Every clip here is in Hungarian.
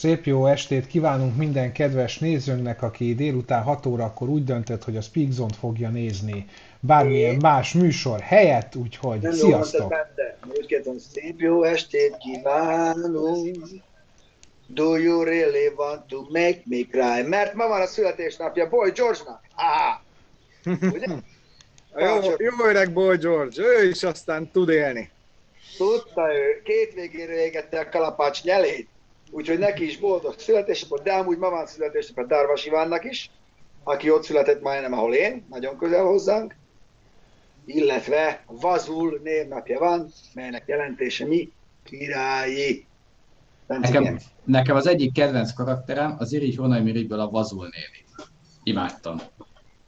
Szép jó estét kívánunk minden kedves nézőnknek, aki délután 6 órakor úgy döntött, hogy a Speak Zone-t fogja nézni bármilyen más műsor helyett, úgyhogy Nem sziasztok! Jó, kérdem, szép jó estét kívánunk. Do you really want to make me cry? Mert ma van a születésnapja Boy George-nak. Ah, ugye? Jó, jó öreg Boy George, ő is aztán tud élni. Tudta ő, két végére égette a kalapács nyelét, úgyhogy neki is boldog születésnapot, de amúgy ma van születésnapja Darvas Ivánnak is, aki ott született majdnem, ahol én, nagyon közel hozzánk, illetve Vazul névnapja van, melynek jelentése mi? Királyi. Nekem, nekem az egyik kedvenc karakterem az Irigy Honai Mirigyből a Vazul néni. Imádtam.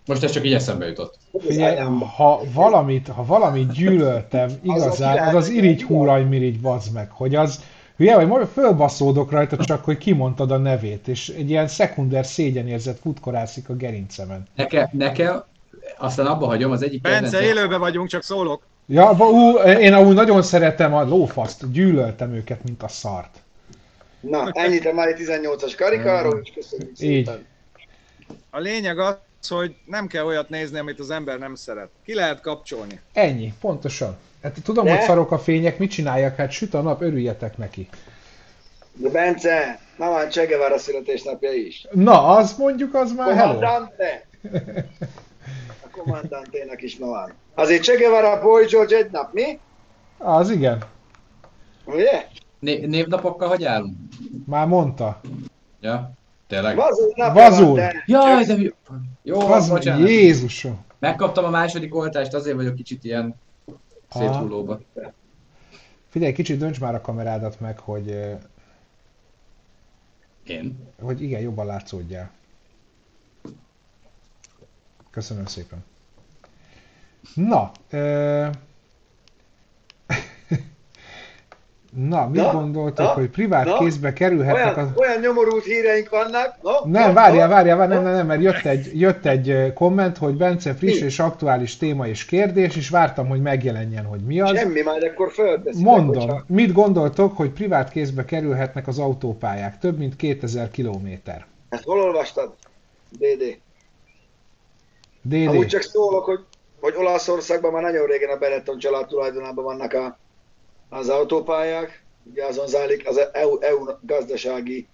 Most ez csak így eszembe jutott. Figyelj, ha valamit, ha valamit gyűlöltem igazán, az az irigy húraj mirigy bazd meg, hogy az hülye vagy, majd fölbaszódok rajta csak, hogy kimondtad a nevét, és egy ilyen szekunder szégyenérzet futkorászik a gerincemen. Nekem, nekem aztán abba hagyom, az egyik Bence, kedvencem- élőben vagyunk, csak szólok. Ja, ú, én amúgy nagyon szeretem a lófaszt, gyűlöltem őket, mint a szart. Na, ennyit a mai 18-as karikáról, és köszönjük Így. szépen. A lényeg az, hogy nem kell olyat nézni, amit az ember nem szeret. Ki lehet kapcsolni. Ennyi, pontosan. Hát tudom, De- hogy szarok a fények, mit csináljak? Hát süt a nap, örüljetek neki. De Bence, ma van Che Guevara születésnapja is. Na, az mondjuk, az már hello. Kommandante! A kommandanténak is ma van. Azért Che Guevara, Boy George egy nap, mi? Az igen, Ugye? Né- névnapokkal hogy állunk? már mondta. Ja, tényleg? Vazul napja Vazul. van, de... Jaj, de jó, jó Az, bocsánat. Jézusom. Megkaptam a második oltást, azért vagyok kicsit ilyen széthullóba. Figyelj, kicsit dönts már a kamerádat meg, hogy, Én? hogy igen, jobban látszódjál. Köszönöm szépen. Na, ö... Na, mit Na, gondoltok, na, hogy privát na, kézbe kerülhetnek Olyan, az... olyan nyomorult híreink vannak. No, Nem, no, várjál, várjál, várjál, nem, nem, nem, mert jött egy, jött egy komment, hogy Bence friss Mi? és aktuális téma és kérdés, és vártam, hogy megjelenjen, hogy mi az. Semmi, majd akkor fölteszik. Mondom, hogyha- mit gondoltok, hogy privát kézbe kerülhetnek az autópályák? Több mint 2000 kilométer. Ezt hol olvastad? DD. DD. Amúgy csak szólok, hogy, hogy Olaszországban már nagyon régen a Benetton család tulajdonában vannak a, az autópályák. Ugye azon zajlik az EU, EU gazdasági,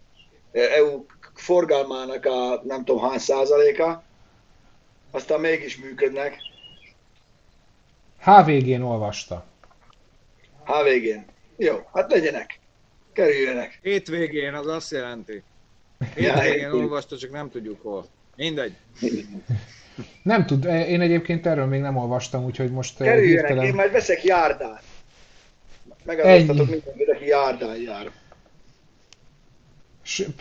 EU forgalmának a nem tudom hány százaléka. Aztán mégis működnek. HVG-n olvasta. HVG-n. Jó, hát legyenek. Kerüljenek. Hétvégén az azt jelenti. Ja, Hétvégén hétvégén. olvasta, csak nem tudjuk hol. Mindegy. Nem tud, én egyébként erről még nem olvastam, úgyhogy most ö, Kerüljenek, én hirtelen... majd veszek járdát. Megadóztatok Ennyi. mindenkit, aki járdán jár.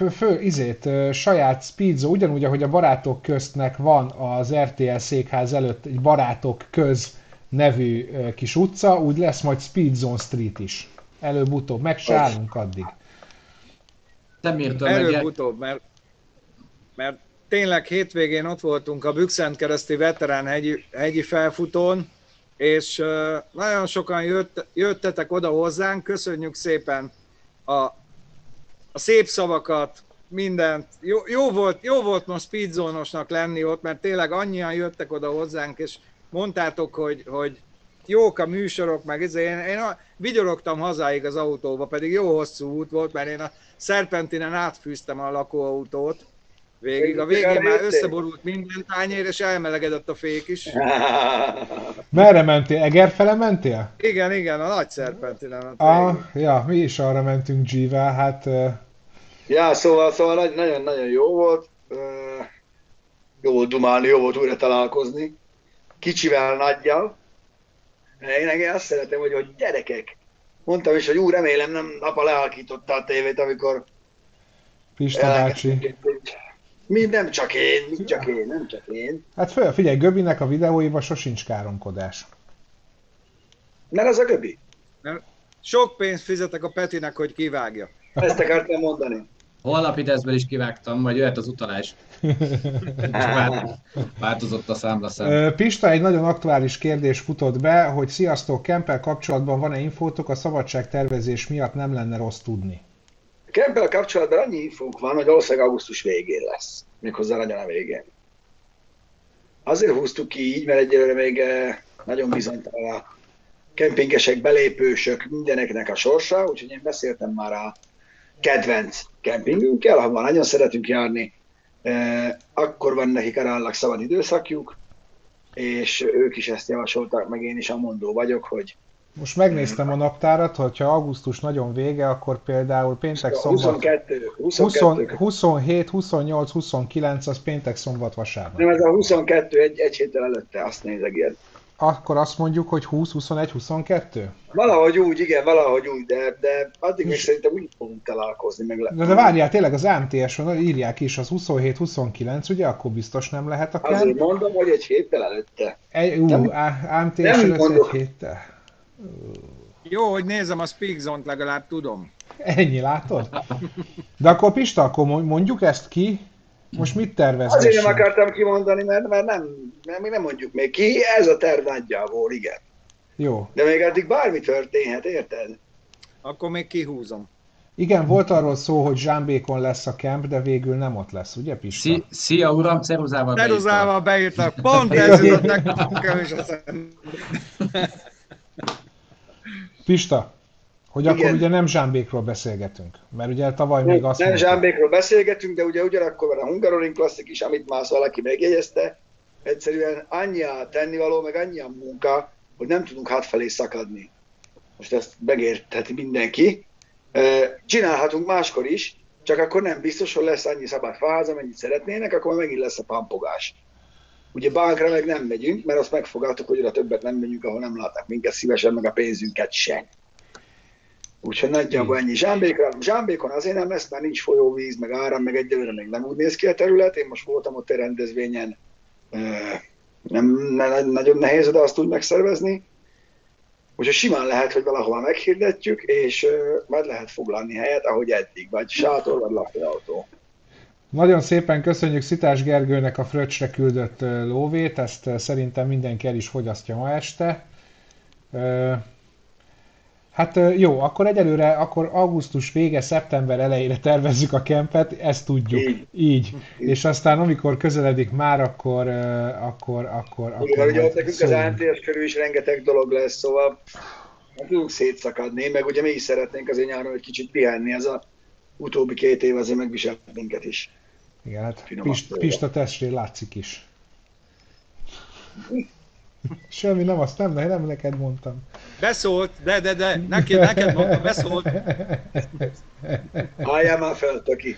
Fő, izét, saját speedzone, ugyanúgy, ahogy a barátok köztnek van az RTL székház előtt egy barátok köz nevű kis utca, úgy lesz majd Speedzone Street is. Előbb-utóbb, meg se állunk addig. Szemírtől meg Előbb-utóbb, mert, mert tényleg hétvégén ott voltunk a Bükszent kereszti veterán hegyi, hegyi felfutón, és nagyon sokan jött, jöttetek oda hozzánk, köszönjük szépen a, a szép szavakat, mindent. Jó, jó, volt, jó volt most speedzónosnak lenni ott, mert tényleg annyian jöttek oda hozzánk, és mondtátok, hogy, hogy jók a műsorok, meg ez, én, én a- vigyorogtam hazáig az autóba, pedig jó hosszú út volt, mert én a Szerpentinen átfűztem a lakóautót végig. A végén már összeborult minden tányér, és elmelegedett a fék is. Merre mentél? Egerfele mentél? Igen, igen, a nagy Szerpentinen. Ah, ja, mi is arra mentünk G-vel, hát ö, Ja, szóval, szóval nagy- nagyon-nagyon jó volt. Ö, Jó volt dumálni, jó volt újra találkozni. Kicsivel, nagyjal. Én, azt szeretem, hogy, hogy gyerekek. Mondtam is, hogy ú, remélem nem apa lehalkította a tévét, amikor Pista bácsi. Mi nem csak én, mi csak én, nem csak én. Hát föl, figyelj, Göbinek a videóiban sosincs káromkodás. Mert az a göbi. Sok pénzt fizetek a Petinek, hogy kivágja. Ezt akartam mondani. Holnapi tesztből is kivágtam, majd jöhet az utalás. Változott a számlaszám. Pista, egy nagyon aktuális kérdés futott be, hogy sziasztok, Kempel kapcsolatban van-e infótok, a szabadságtervezés miatt nem lenne rossz tudni. A kempel kapcsolatban annyi infónk van, hogy valószínűleg augusztus végén lesz, méghozzá nagyon a végén. Azért húztuk ki így, mert egyelőre még eh, nagyon bizonytalan a kempingesek, belépősök, mindeneknek a sorsa, úgyhogy én beszéltem már a kedvenc kempingünkkel, ahol nagyon szeretünk járni, eh, akkor van nekik aránylag szabad időszakjuk, és ők is ezt javasolták, meg én is amondó vagyok, hogy most megnéztem a naptárat, hogyha augusztus nagyon vége, akkor például péntek, szombat... 22, 22. 27, 28, 29, az péntek, szombat, vasárnap. Nem, ez a 22 egy, egy héttel előtte, azt nézek ilyen. Akkor azt mondjuk, hogy 20, 21, 22? Valahogy úgy, igen, valahogy úgy, de, de addig még szerintem úgy fogunk találkozni. Meg le... De, de várjál, tényleg az AMTS-on írják is, az 27-29, ugye, akkor biztos nem lehet a Azért mondom, hogy egy héttel előtte. Egy, ú, Nem- AMTS nem előtt egy héttel. Jó, hogy nézem a Speak Zone-t, legalább tudom. Ennyi, látod? De akkor Pista, akkor mondjuk ezt ki, most mit tervezgessünk? Azért nem akartam kimondani, mert, mert nem, mert mi nem mondjuk még ki, ez a terv nagyjából, igen. Jó. De még addig bármi történhet, érted? Akkor még kihúzom. Igen, volt arról szó, hogy Zsámbékon lesz a kemp, de végül nem ott lesz, ugye Pista? Szi- Szia uram, ceruzával beírtam. Ceruzával beírtak, pont ez jutott nekem is. Pista, hogy Igen. akkor ugye nem Zsámbékról beszélgetünk, mert ugye tavaly Nem, még azt nem mondta- Zsámbékról beszélgetünk, de ugye ugyanakkor van a Hungaroring Classic is, amit már valaki megjegyezte. Egyszerűen annyi a tennivaló, meg annyi a munka, hogy nem tudunk hátfelé szakadni. Most ezt megértheti mindenki. Csinálhatunk máskor is, csak akkor nem biztos, hogy lesz annyi szabad faház, amennyit szeretnének, akkor megint lesz a pampogás. Ugye bánkra meg nem megyünk, mert azt megfogadtuk, hogy oda többet nem megyünk, ahol nem látnak minket szívesen, meg a pénzünket sem. Úgyhogy nagyjából ennyi. Zsámbékra, Zsámbékon azért nem lesz, mert nincs folyóvíz, meg áram, meg egyelőre még nem úgy néz ki a terület. Én most voltam ott egy rendezvényen, nem, ne, nagyon nehéz oda azt úgy megszervezni. Úgyhogy simán lehet, hogy valahova meghirdetjük, és majd lehet foglalni helyet, ahogy eddig, vagy sátor, vagy lakóautó. Nagyon szépen köszönjük Szitás Gergőnek a fröccsre küldött lóvét, ezt szerintem mindenki el is fogyasztja ma este. Hát jó, akkor egyelőre, akkor augusztus vége, szeptember elejére tervezzük a kempet, ezt tudjuk. Így. Így. És aztán amikor közeledik már, akkor, akkor, akkor, akkor Ugye, ugye majd ott nekünk az. ANTS körül is rengeteg dolog lesz, szóval nem tudunk szétszakadni, meg ugye mi is szeretnénk azért nyáron egy kicsit pihenni, ez a utóbbi két év azért megviselt minket is. Igen, hát Pist. Pista testén látszik is. Semmi, nem azt nem, nem neked mondtam. Beszólt, de, de, de, neki, neked mondta, beszólt. Álljál már fel, Toki!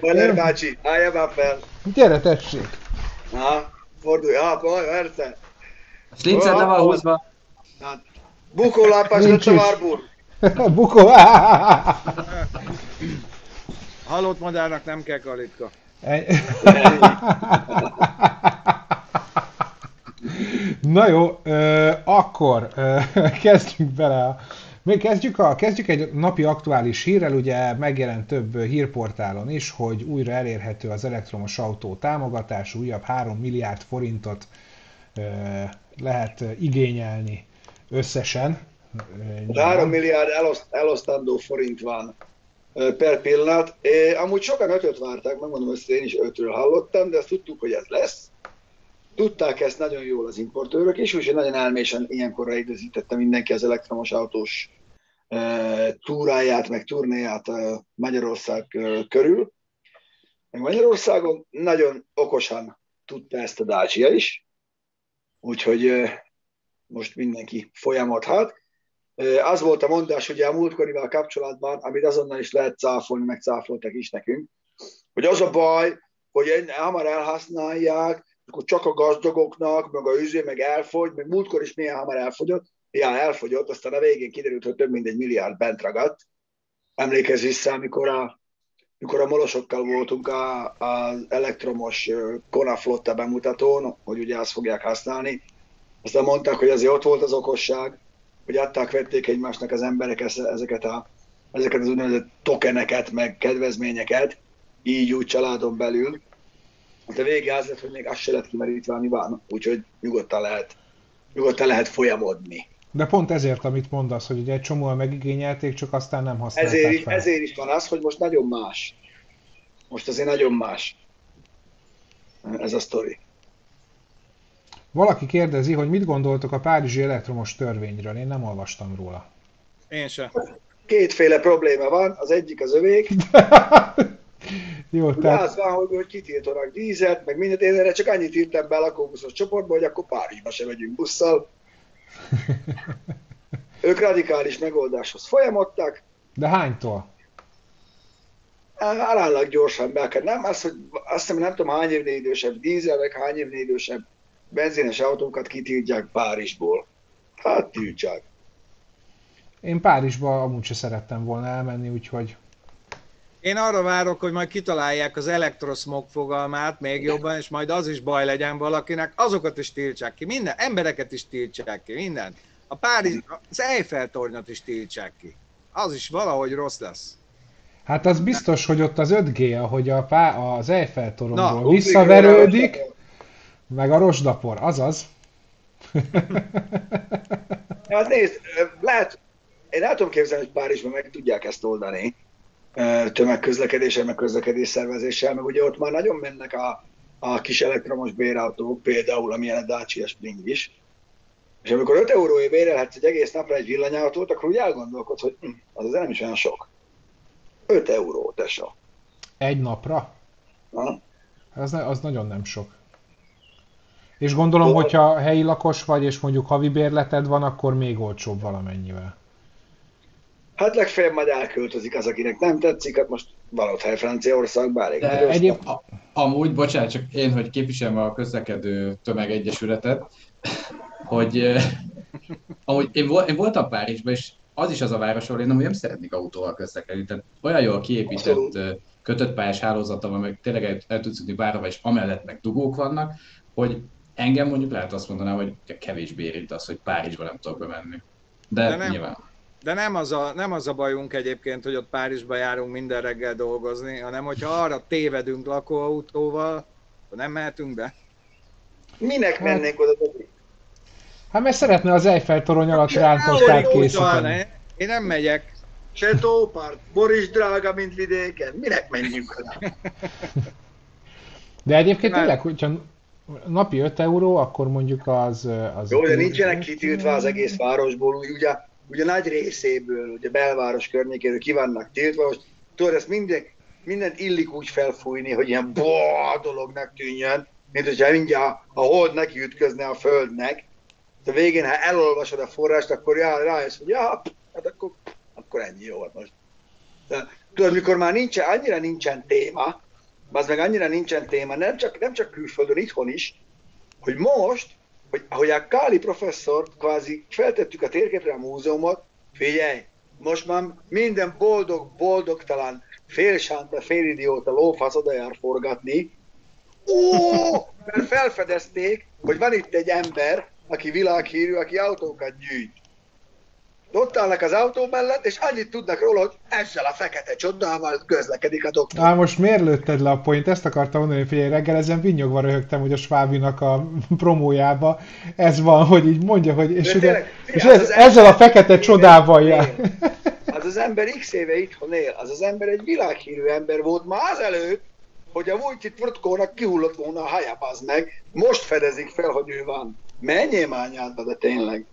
Valer bácsi, álljál már fel! Gyere, tessék! Na, fordulj, ha, baj, verte! Slincet le van húzva. Nincs lett a is. várbur! Bukó! Halott madárnak nem kell kalitka. Na jó, ö, akkor ö, kezdjünk bele. Még kezdjük, a, kezdjük egy napi aktuális hírrel, ugye megjelent több hírportálon is, hogy újra elérhető az elektromos autó támogatás, újabb 3 milliárd forintot ö, lehet igényelni összesen. Ö, 3 milliárd eloszt, elosztandó forint van per pillanat. Amúgy sokan ötöt várták, megmondom ezt, én is ötről hallottam, de azt tudtuk, hogy ez lesz. Tudták ezt nagyon jól az importőrök is, úgyhogy nagyon elmésen ilyenkorra időzítette mindenki az elektromos autós túráját, meg turnéját ö, Magyarország körül. Meg Magyarországon nagyon okosan tudta ezt a Dacia is, úgyhogy most mindenki folyamodhat. Az volt a mondás ugye a múltkorival kapcsolatban, amit azonnal is lehet cáfolni, meg cáfoltak is nekünk, hogy az a baj, hogy hamar elhasználják, akkor csak a gazdagoknak, meg a üzé, meg elfogy, meg múltkor is milyen hamar elfogyott, ja, elfogyott, aztán a végén kiderült, hogy több mint egy milliárd bent ragadt. Emlékezz vissza, amikor a, amikor a molosokkal voltunk a- az elektromos ö, Kona flotta bemutatón, hogy ugye azt fogják használni, aztán mondták, hogy azért ott volt az okosság, hogy adták, vették egymásnak az emberek ezeket, a, ezeket az úgynevezett tokeneket, meg kedvezményeket, így úgy családon belül. De vége az lett, hogy még azt se lett kimerítve, ami van, úgyhogy nyugodtan lehet, nyugodtan lehet folyamodni. De pont ezért, amit mondasz, hogy ugye egy csomóan megigényelték, csak aztán nem használták Ezért fel. ezért is van az, hogy most nagyon más. Most azért nagyon más. Ez a sztori. Valaki kérdezi, hogy mit gondoltok a Párizsi elektromos törvényről. Én nem olvastam róla. Én se. Kétféle probléma van, az egyik az övék, Jó, Ugye tehát az van, hogy, hogy kitiltanak dízet, meg mindent, én erre csak annyit írtam be a lakóbuszos csoportba, hogy akkor Párizsba se megyünk busszal. Ők radikális megoldáshoz folyamodtak, de hánytól? aránylag gyorsan be kell. Nem, az, hogy azt hiszem, nem tudom hány évnél idősebb dízel, meg hány évnél idősebb benzines autókat kitiltják Párizsból. Hát tiltsák. Én Párizsba amúgy se szerettem volna elmenni, úgyhogy Én arra várok, hogy majd kitalálják az elektroszmog fogalmát még jobban, és majd az is baj legyen valakinek, azokat is tiltsák ki, minden, embereket is tiltsák ki, minden. A Párizs, az Eiffel tornyot is tiltsák ki. Az is valahogy rossz lesz. hát az biztos, hogy ott az 5G, ahogy a pá, az Eiffel Na, toronyból ugrik visszaverődik, meg a rozsdapor, azaz. Hát nézd, lehet, én el tudom képzelni, hogy Párizsban meg tudják ezt oldani tömegközlekedéssel, meg közlekedés szervezéssel, meg ugye ott már nagyon mennek a, a kis elektromos bérautók, például amilyen a Dacia Spring is. És amikor 5 euróért bérelhetsz egy egész napra egy villanyautót, akkor úgy elgondolkodsz, hogy hm, az nem is olyan sok. 5 euró, tesó. Egy napra? Na? Az, ne, az nagyon nem sok. És gondolom, hogyha helyi lakos vagy, és mondjuk havi bérleted van, akkor még olcsóbb valamennyivel. Hát legfeljebb majd elköltözik az, akinek nem tetszik, hát most valót hely Franciaországban elég De egyéb- A, amúgy, bocsánat, csak én, hogy képviselem a közlekedő tömegegyesületet, hogy eh, amúgy én, vol, én voltam Párizsban, és az is az a város, ahol én amúgy nem szeretnék autóval közlekedni. Tehát olyan jól kiépített kötött pályás hálózata van, meg tényleg el, el tudsz jutni bárhova, és amellett meg dugók vannak, hogy engem mondjuk lehet azt mondanám, hogy kevésbé érint az, hogy Párizsba nem tudok bemenni. De, De nem. nyilván. De nem az, a, nem az a bajunk egyébként, hogy ott Párizsba járunk minden reggel dolgozni, hanem hogyha arra tévedünk lakóautóval, akkor nem mehetünk be. Minek mennénk oda? Hát mert szeretne az Eiffel torony alatt Ahogy készíteni. Én nem megyek. Se tópart, Boris drága, mint vidéken. Minek menjünk oda? De egyébként tényleg, hogyha napi 5 euró, akkor mondjuk az... az Jó, de nincsenek kitiltva az egész városból, úgy, ugye, ugye nagy részéből, ugye belváros környékéről ki vannak tiltva, most tudod, ezt minden, mindent illik úgy felfújni, hogy ilyen boa dolognak tűnjön, mint hogyha mindjárt a hold neki ütközne a földnek, de végén, ha elolvasod a forrást, akkor já, rájössz, hogy ja, hát akkor, akkor ennyi jó volt most. De, tudod, mikor már nincsen, annyira nincsen téma, az meg annyira nincsen téma, nem csak, nem csak külföldön, itthon is, hogy most, hogy, hogy a Káli professzor kvázi feltettük a térképre a múzeumot, figyelj, most már minden boldog, boldogtalan, félsánta, félidióta lófasz oda jár forgatni, Ó, mert felfedezték, hogy van itt egy ember, aki világhírű, aki autókat gyűjt. Ott állnak az autó mellett, és annyit tudnak róla, hogy ezzel a fekete csodával közlekedik a doktor. Á, most miért lőtted le a point? Ezt akartam mondani, hogy figyelj, reggel ezen vinnyogva röhögtem, hogy a Svábinak a promójába ez van, hogy így mondja, hogy... És, De ugye, tényleg, és ez, az ezzel a fekete csodával jár. Az az ember x éve itthon él, az az ember egy világhírű ember volt már azelőtt, hogy a Vujtit Vrtkónak kihullott volna a haja, az meg. Most fedezik fel, hogy ő van. Menjél már anyádba, de tényleg.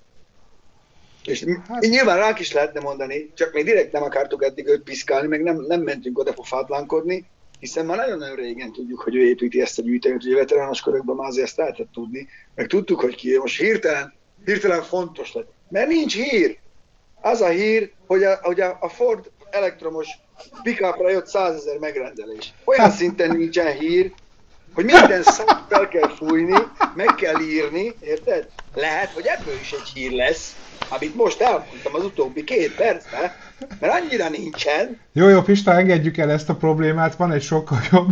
És Hát- hát... nyilván ránk is lehetne mondani, csak mi direkt nem akartuk eddig őt piszkálni, meg nem, nem mentünk oda pofátlankodni, hiszen már nagyon-nagyon régen tudjuk, hogy ő építi ezt a gyűjteményt, ugye veterános körökben már azért ezt lehetett tudni, meg tudtuk, hogy ki, most hirtelen, hirtelen fontos lett. Mert nincs hír. Az a hír, hogy a, hogy a, Ford elektromos pickupra jött 100 ezer megrendelés. Olyan szinten nincsen hír, hogy minden szót fel kell fújni, meg kell írni, érted? Lehet, hogy ebből is egy hír lesz, amit most elmondtam az utóbbi két percben, mert annyira nincsen, Jó, jó, Pista, engedjük el ezt a problémát, van egy sokkal jobb.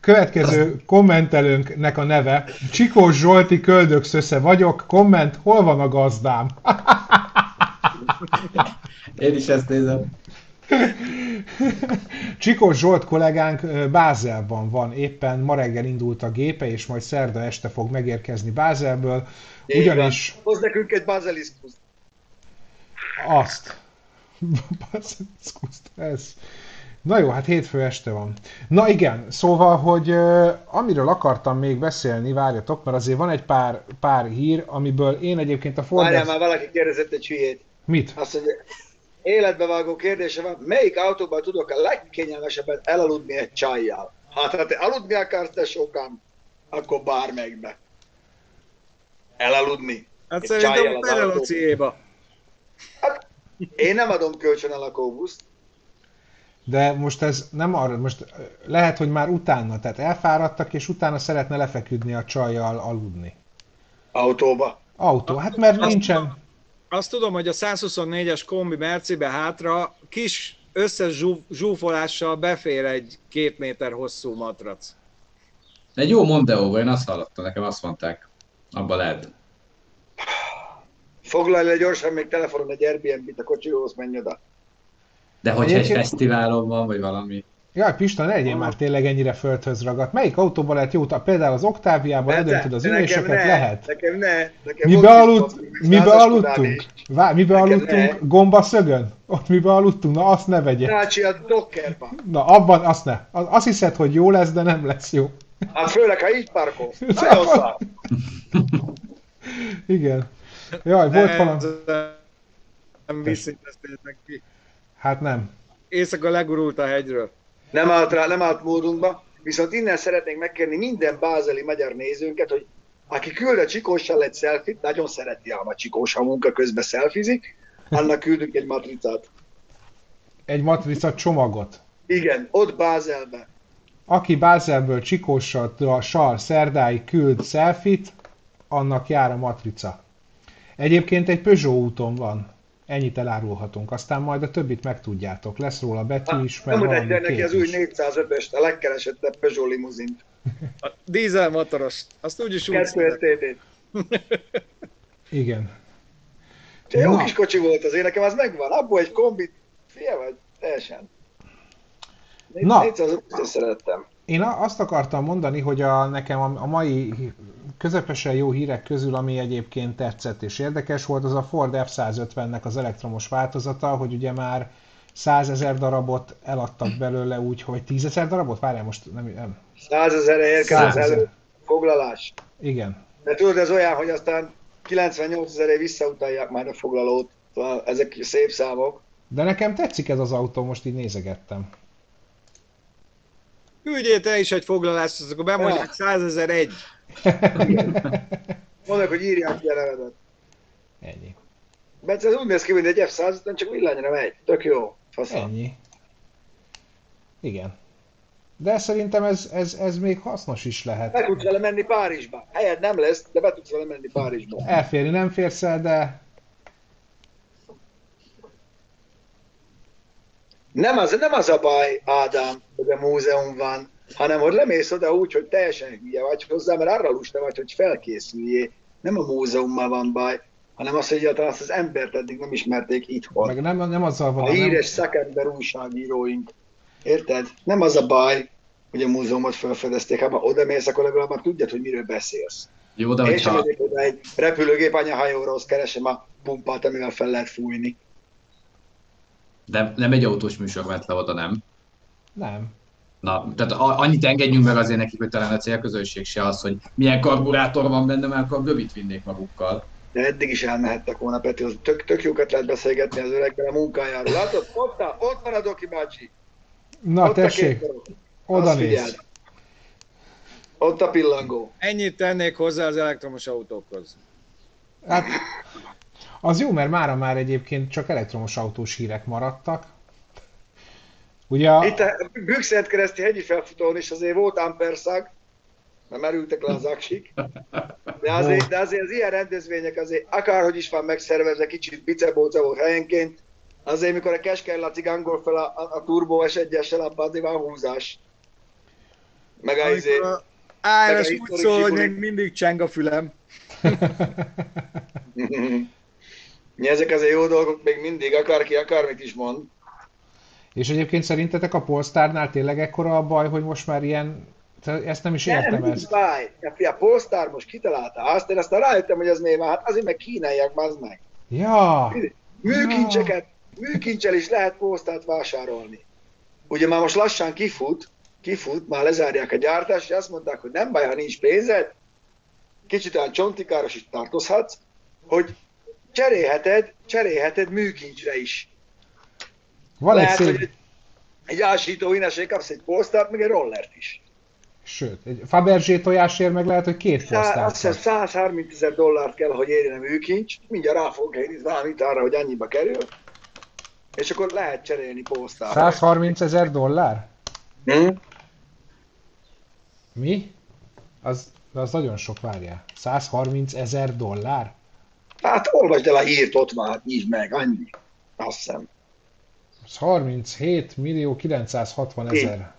Következő kommentelőnknek a neve, Csikós Zsolti köldökszösze vagyok, komment, hol van a gazdám? Én is ezt nézem. Csikós Zsolt kollégánk Bázelban van, éppen ma reggel indult a gépe, és majd szerda este fog megérkezni Bázelből, ugyanis hoz nekünk egy baziliszkuszt. Azt. ez. Na jó, hát hétfő este van. Na igen, szóval, hogy uh, amiről akartam még beszélni, várjatok, mert azért van egy pár, pár hír, amiből én egyébként a Ford... Várjál, már valaki kérdezett egy hülyét. Mit? Azt mondja, életbevágó kérdése van, melyik autóban tudok a legkényelmesebben elaludni egy csajjal? Hát, ha te aludni akarsz, te sokan, akkor bármelyikbe. Elaludni. Hát szerintem a Perelociéba. Hát, én nem adom kölcsön a lakóbuszt. De most ez nem arra, most lehet, hogy már utána, tehát elfáradtak, és utána szeretne lefeküdni a csajjal aludni. Autóba? Autó, hát mert azt nincsen... Azt tudom, hogy a 124-es kombi Mercibe hátra kis összes zsúfolással befér egy két méter hosszú matrac. Egy jó Mondeo, én azt hallottam, nekem azt mondták. Abba lehet. Foglalj le gyorsan még telefonon egy Airbnb-t a kocsihoz, menj oda. De hogyha egy fesztiválon van, vagy valami. Jaj, Pista, ne legyél már tényleg ennyire földhöz ragadt. Melyik autóban lehet jó? Például az Oktáviában ledöntöd az üléseket? ne, lehet. Nekem ne. Nekem mibe, aludt, mibe aludtunk? Vá, mibe nekem aludtunk? Ne. Gomba szögön? Ott mibe aludtunk? Na azt ne vegye. Nácsi a dokkerban. Na abban azt ne. Azt hiszed, hogy jó lesz, de nem lesz jó. Hát főleg, ha így parkol. Igen. Jaj, volt valami... Nem visszintesztétek ki. Hát nem. Éjszaka legurult a hegyről. Nem állt, rá, nem állt módunkba, viszont innen szeretnénk megkérni minden bázeli magyar nézőnket, hogy aki küld a Csikóssal egy selfit, nagyon szereti ám a Csikós, ha munka közben szelfizik, annak küldünk egy matricát. Egy matrica csomagot? Igen, ott Bázelbe. Aki Bázelből Csikóssal a sar szerdáig küld selfit, annak jár a matrica. Egyébként egy Peugeot úton van. Ennyit elárulhatunk, aztán majd a többit megtudjátok. Lesz róla betű is, meg Nem mutatja neki az új 405-öst, a legkeresettebb Peugeot limuzint. A dízel motoros, azt úgyis úgy Igen. De jó kis kocsi volt az én, nekem az megvan. Abból egy kombit, fia vagy, teljesen. Na, 405 szerettem. Én azt akartam mondani, hogy a, nekem a, a mai közepesen jó hírek közül, ami egyébként tetszett és érdekes volt, az a Ford F-150-nek az elektromos változata, hogy ugye már 100 ezer darabot eladtak belőle úgy, hogy 10 ezer darabot? Várjál, most nem... nem. 100 ezer érkezett elő foglalás. Igen. De tudod, ez olyan, hogy aztán 98 ezeré visszautalják már a foglalót. Ezek szép számok. De nekem tetszik ez az autó, most így nézegettem. Küldjél te is egy foglalást, akkor bemondják 100 ezer egy. Mondok, hogy írják ki a nevedet. Ennyi. Mert ez úgy néz ki, mint egy f 100 csak villanyra megy. Tök jó. Faszal. Ennyi. Igen. De szerintem ez, ez, ez még hasznos is lehet. Be tudsz vele menni Párizsba. Helyed nem lesz, de be tudsz vele menni Párizsba. Elférni nem férsz el, de... Nem az, nem az a baj, Ádám, hogy a múzeum van, hanem hogy lemész oda úgy, hogy teljesen hülye vagy hozzá, mert arra lusta vagy, hogy felkészüljé. Nem a múzeummal van baj, hanem az, hogy egyáltalán azt az embert eddig nem ismerték itthon. Meg nem, nem azzal van. A híres nem... szakember újságíróink. Érted? Nem az a baj, hogy a múzeumot felfedezték, ha oda mész, akkor legalább már tudjad, hogy miről beszélsz. Jó, de Én sem oda egy repülőgép anyahajóról, keresem a pumpát, amivel fel lehet fújni. De nem egy autós műsor ment le oda, nem? Nem. Na, tehát annyit engedjünk meg azért nekik, hogy talán a célközönség se az, hogy milyen karburátor van benne, mert akkor rövid vinnék magukkal. De eddig is elmehettek volna, Peti, az tök, tök jókat lehet beszélgetni az öreggel a munkájáról. Látod, ott, a, ott van a Doki bácsi. Na, ott tessék, oda néz. Ott a pillangó. Ennyit tennék hozzá az elektromos autókhoz. Hát, az jó, mert mára már egyébként csak elektromos autós hírek maradtak. Ugye a... Itt a Bükszent kereszti hegyi felfutón is azért volt amperszag, mert merültek le az aksik. De azért, de azért az ilyen rendezvények azért akárhogy is van megszervezve, kicsit bicebóca volt helyenként, azért mikor a Keskely Laci gangol fel a, a, a Turbo S1-essel, abban azért van húzás. Meg a izé... ARS úgy szól, hogy még mindig cseng a fülem. Ezek azért jó dolgok még mindig, akárki akármit is mond. És egyébként szerintetek a Polestarnál tényleg ekkora a baj, hogy most már ilyen ezt nem is értem nem, ezt. Báj. A Polestar most kitalálta azt, én aztán rájöttem, hogy ez van, hát azért meg kínaiak, az meg. Ja. Műkincseket, műkincsel is lehet posztát vásárolni. Ugye már most lassan kifut, kifut, már lezárják a gyártást, és azt mondták, hogy nem baj, ha nincs pénzed, kicsit olyan csontikáros is tartozhatsz, hogy cserélheted, cserélheted műkincsre is. Van Lehet, egy hogy szép... egy, egy ásító inesé kapsz egy posztát, meg egy rollert is. Sőt, egy Fabergé tojásért meg lehet, hogy két posztát Azt hiszem kapsz. 130 ezer dollárt kell, hogy érjen a műkincs, mindjárt rá fogok helyni valamit arra, hogy annyiba kerül, és akkor lehet cserélni posztára. 130 ezer dollár? Hm? Mi? Az, az nagyon sok, várjál. 130 ezer dollár? Hát olvasd el a hírt, ott van, hát nyisd meg, annyi. Azt hiszem. Az 37 millió 960 ezer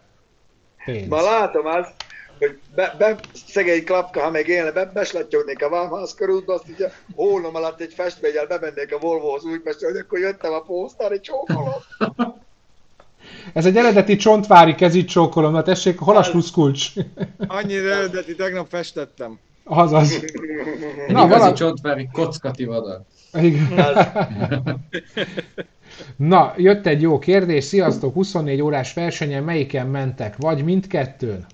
pénz. Ma látom azt, hogy be, be szegény klapka, ha meg élne, be, beslattyognék a Vámház körútba, azt ugye hónom alatt egy festménnyel bemennék a Volvohoz Újpestre, hogy akkor jöttem a posztár, egy csókolom. Ez egy eredeti csontvári kezítsókolom, na tessék, hol a sluszkulcs? Annyira eredeti, tegnap festettem. Azaz. Egy Na, igazi vala- csontvári kockati vadar. Igen. Na, jött egy jó kérdés. Sziasztok, 24 órás versenyen melyiken mentek? Vagy mindkettőn?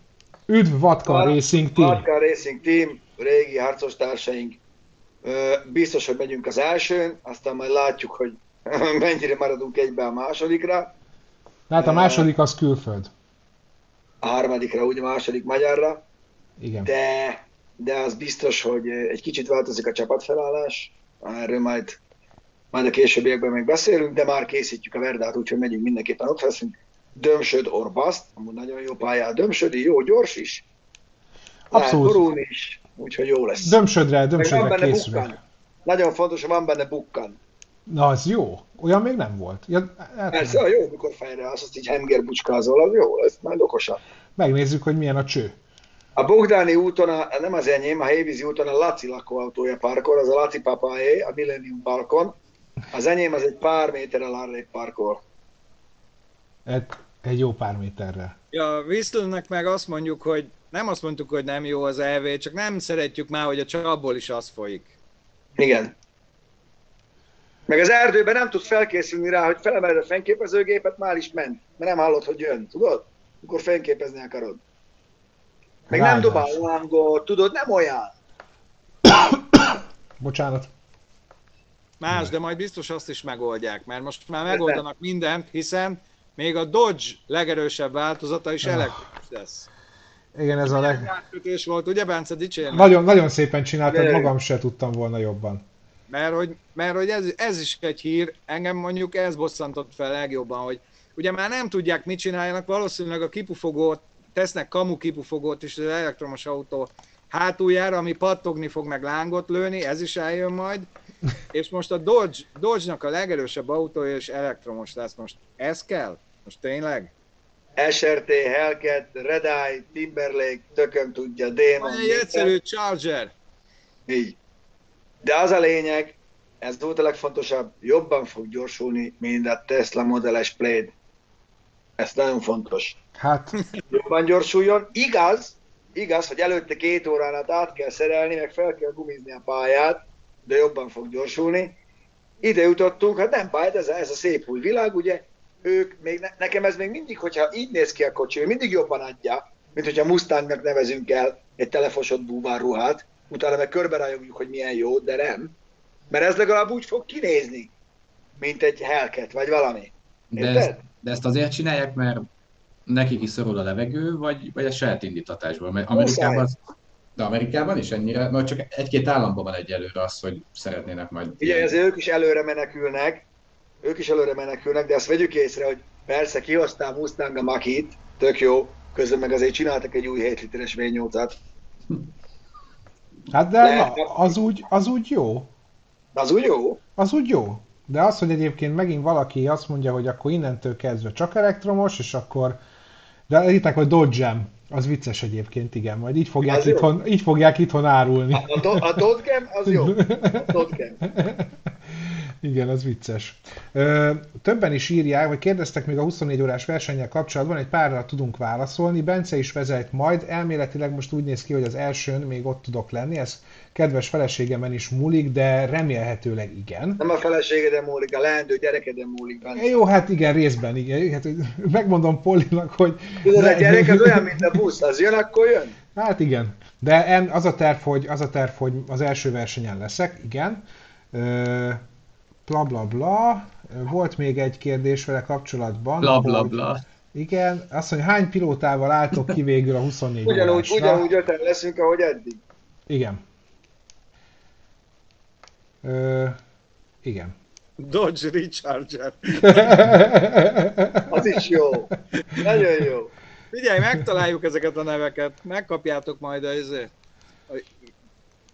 Üdv Vatka Vat- Racing Team! Vatka Racing Team, régi harcos társaink. Ö, Biztos, hogy megyünk az elsőn, aztán majd látjuk, hogy mennyire maradunk egybe a másodikra, Hát a második az külföld. a harmadikra, ugye a második magyarra, Igen. de, de az biztos, hogy egy kicsit változik a csapatfelállás, erről majd, majd a későbbiekben még beszélünk, de már készítjük a Verdát, úgyhogy megyünk mindenképpen ott leszünk. Dömsöd Orbaszt, amúgy nagyon jó pályá, Dömsödi, jó, gyors is. Abszolút. borulni is, úgyhogy jó lesz. Dömsödre, dömsödre készülök. bukkan. Nagyon fontos, hogy van benne bukkan. Na, az jó. Olyan még nem volt. Ja, hát, Persze, a jó, mikor fejre állsz, azt így henger bucskázol, az jó, ez majd okosabb. megnézzük, hogy milyen a cső. A Bogdáni úton, a, nem az enyém, a Hévízi úton a Laci lakóautója parkol, az a Laci papáé, a Millennium Balkon. Az enyém az egy pár méterrel arrébb parkol. Egy, egy jó pár méterrel. Ja, Whistlernek meg azt mondjuk, hogy nem azt mondtuk, hogy nem jó az EV, csak nem szeretjük már, hogy a csapból is az folyik. Igen. Meg az erdőben nem tudsz felkészülni rá, hogy felemeled a fényképezőgépet, már is ment, mert nem hallod, hogy jön, tudod? Amikor fényképezni akarod. Meg nem Rágás. dobál lángot, tudod, nem olyan. Bocsánat. Más, de majd biztos azt is megoldják, mert most már megoldanak mindent, hiszen még a Dodge legerősebb változata is elektromos lesz. Igen, ez a leg... Átkötés volt, ugye Bence, dicsérni? Nagyon, nagyon szépen csináltad, magam se tudtam volna jobban. Mert hogy, mert hogy ez, ez is egy hír, engem mondjuk ez bosszantott fel legjobban, hogy ugye már nem tudják, mit csináljanak, valószínűleg a kipufogót, tesznek kamu kipufogót is az elektromos autó hátuljára, ami pattogni fog, meg lángot lőni, ez is eljön majd, és most a Dodge, Dodge-nak a legerősebb autója is elektromos lesz. Most ez kell? Most tényleg? SRT, Hellcat, Red Eye, Timberlake, tököm tudja, Demon. Van egy egyszerű Charger. Így. De az a lényeg, ez volt a legfontosabb, jobban fog gyorsulni, mint a Tesla Model S Plaid. Ez nagyon fontos. Hát, Jobban gyorsuljon. Igaz, igaz, hogy előtte két órán át át kell szerelni, meg fel kell gumizni a pályát, de jobban fog gyorsulni. Ide jutottunk, hát nem baj, ez a, ez a szép új világ, ugye, ők, még ne, nekem ez még mindig, hogyha így néz ki a kocsi, ő mindig jobban adja, mint hogyha Mustangnak nevezünk el egy telefosott búvárruhát, utána meg körbe hogy milyen jó, de nem. Mert ez legalább úgy fog kinézni, mint egy Hellcat, vagy valami. De ezt, de ezt azért csinálják, mert nekik is szorul a levegő, vagy, vagy a saját indítatásból? Mert Amerikában, az, de Amerikában is ennyire, mert csak egy-két államban van egyelőre az, hogy szeretnének majd... Ugye ezért ők is előre menekülnek, ők is előre menekülnek, de azt vegyük észre, hogy persze kihoztál Mustang a Makit, tök jó, közben meg azért csináltak egy új 7 literes V8-at. hát de Lehet. na, az, úgy, az úgy jó. Az úgy jó? Az úgy jó. De az, hogy egyébként megint valaki azt mondja, hogy akkor innentől kezdve csak elektromos, és akkor... De itt hogy dodge az vicces egyébként, igen, majd így fogják, Az jó. itthon, így fogják itthon árulni. A, do- a Dodgem az jó. A Dodgem. Igen, ez vicces. Ö, többen is írják, vagy kérdeztek még a 24 órás versennyel kapcsolatban, egy párra tudunk válaszolni. Bence is vezet majd, elméletileg most úgy néz ki, hogy az elsőn még ott tudok lenni, ez kedves feleségemen is múlik, de remélhetőleg igen. Nem a feleségeden múlik, a leendő gyerekeden múlik benne. Jó, hát igen, részben igen. Hát, megmondom Polinak, hogy... Tudod, a gyerek az olyan, mint a busz, az jön, akkor jön? Hát igen. De az a terv, hogy, az, a terv, hogy az első versenyen leszek, igen. Bla bla bla. Volt még egy kérdés vele kapcsolatban. Bla bla bla. Igen, azt mondja, hány pilótával álltok ki végül a 24 ugyanúgy, órásra? Ugyanúgy öten leszünk, ahogy eddig. Igen. Ö, igen. Dodge Recharger. Az is jó. Nagyon jó. Figyelj, megtaláljuk ezeket a neveket, megkapjátok majd a, a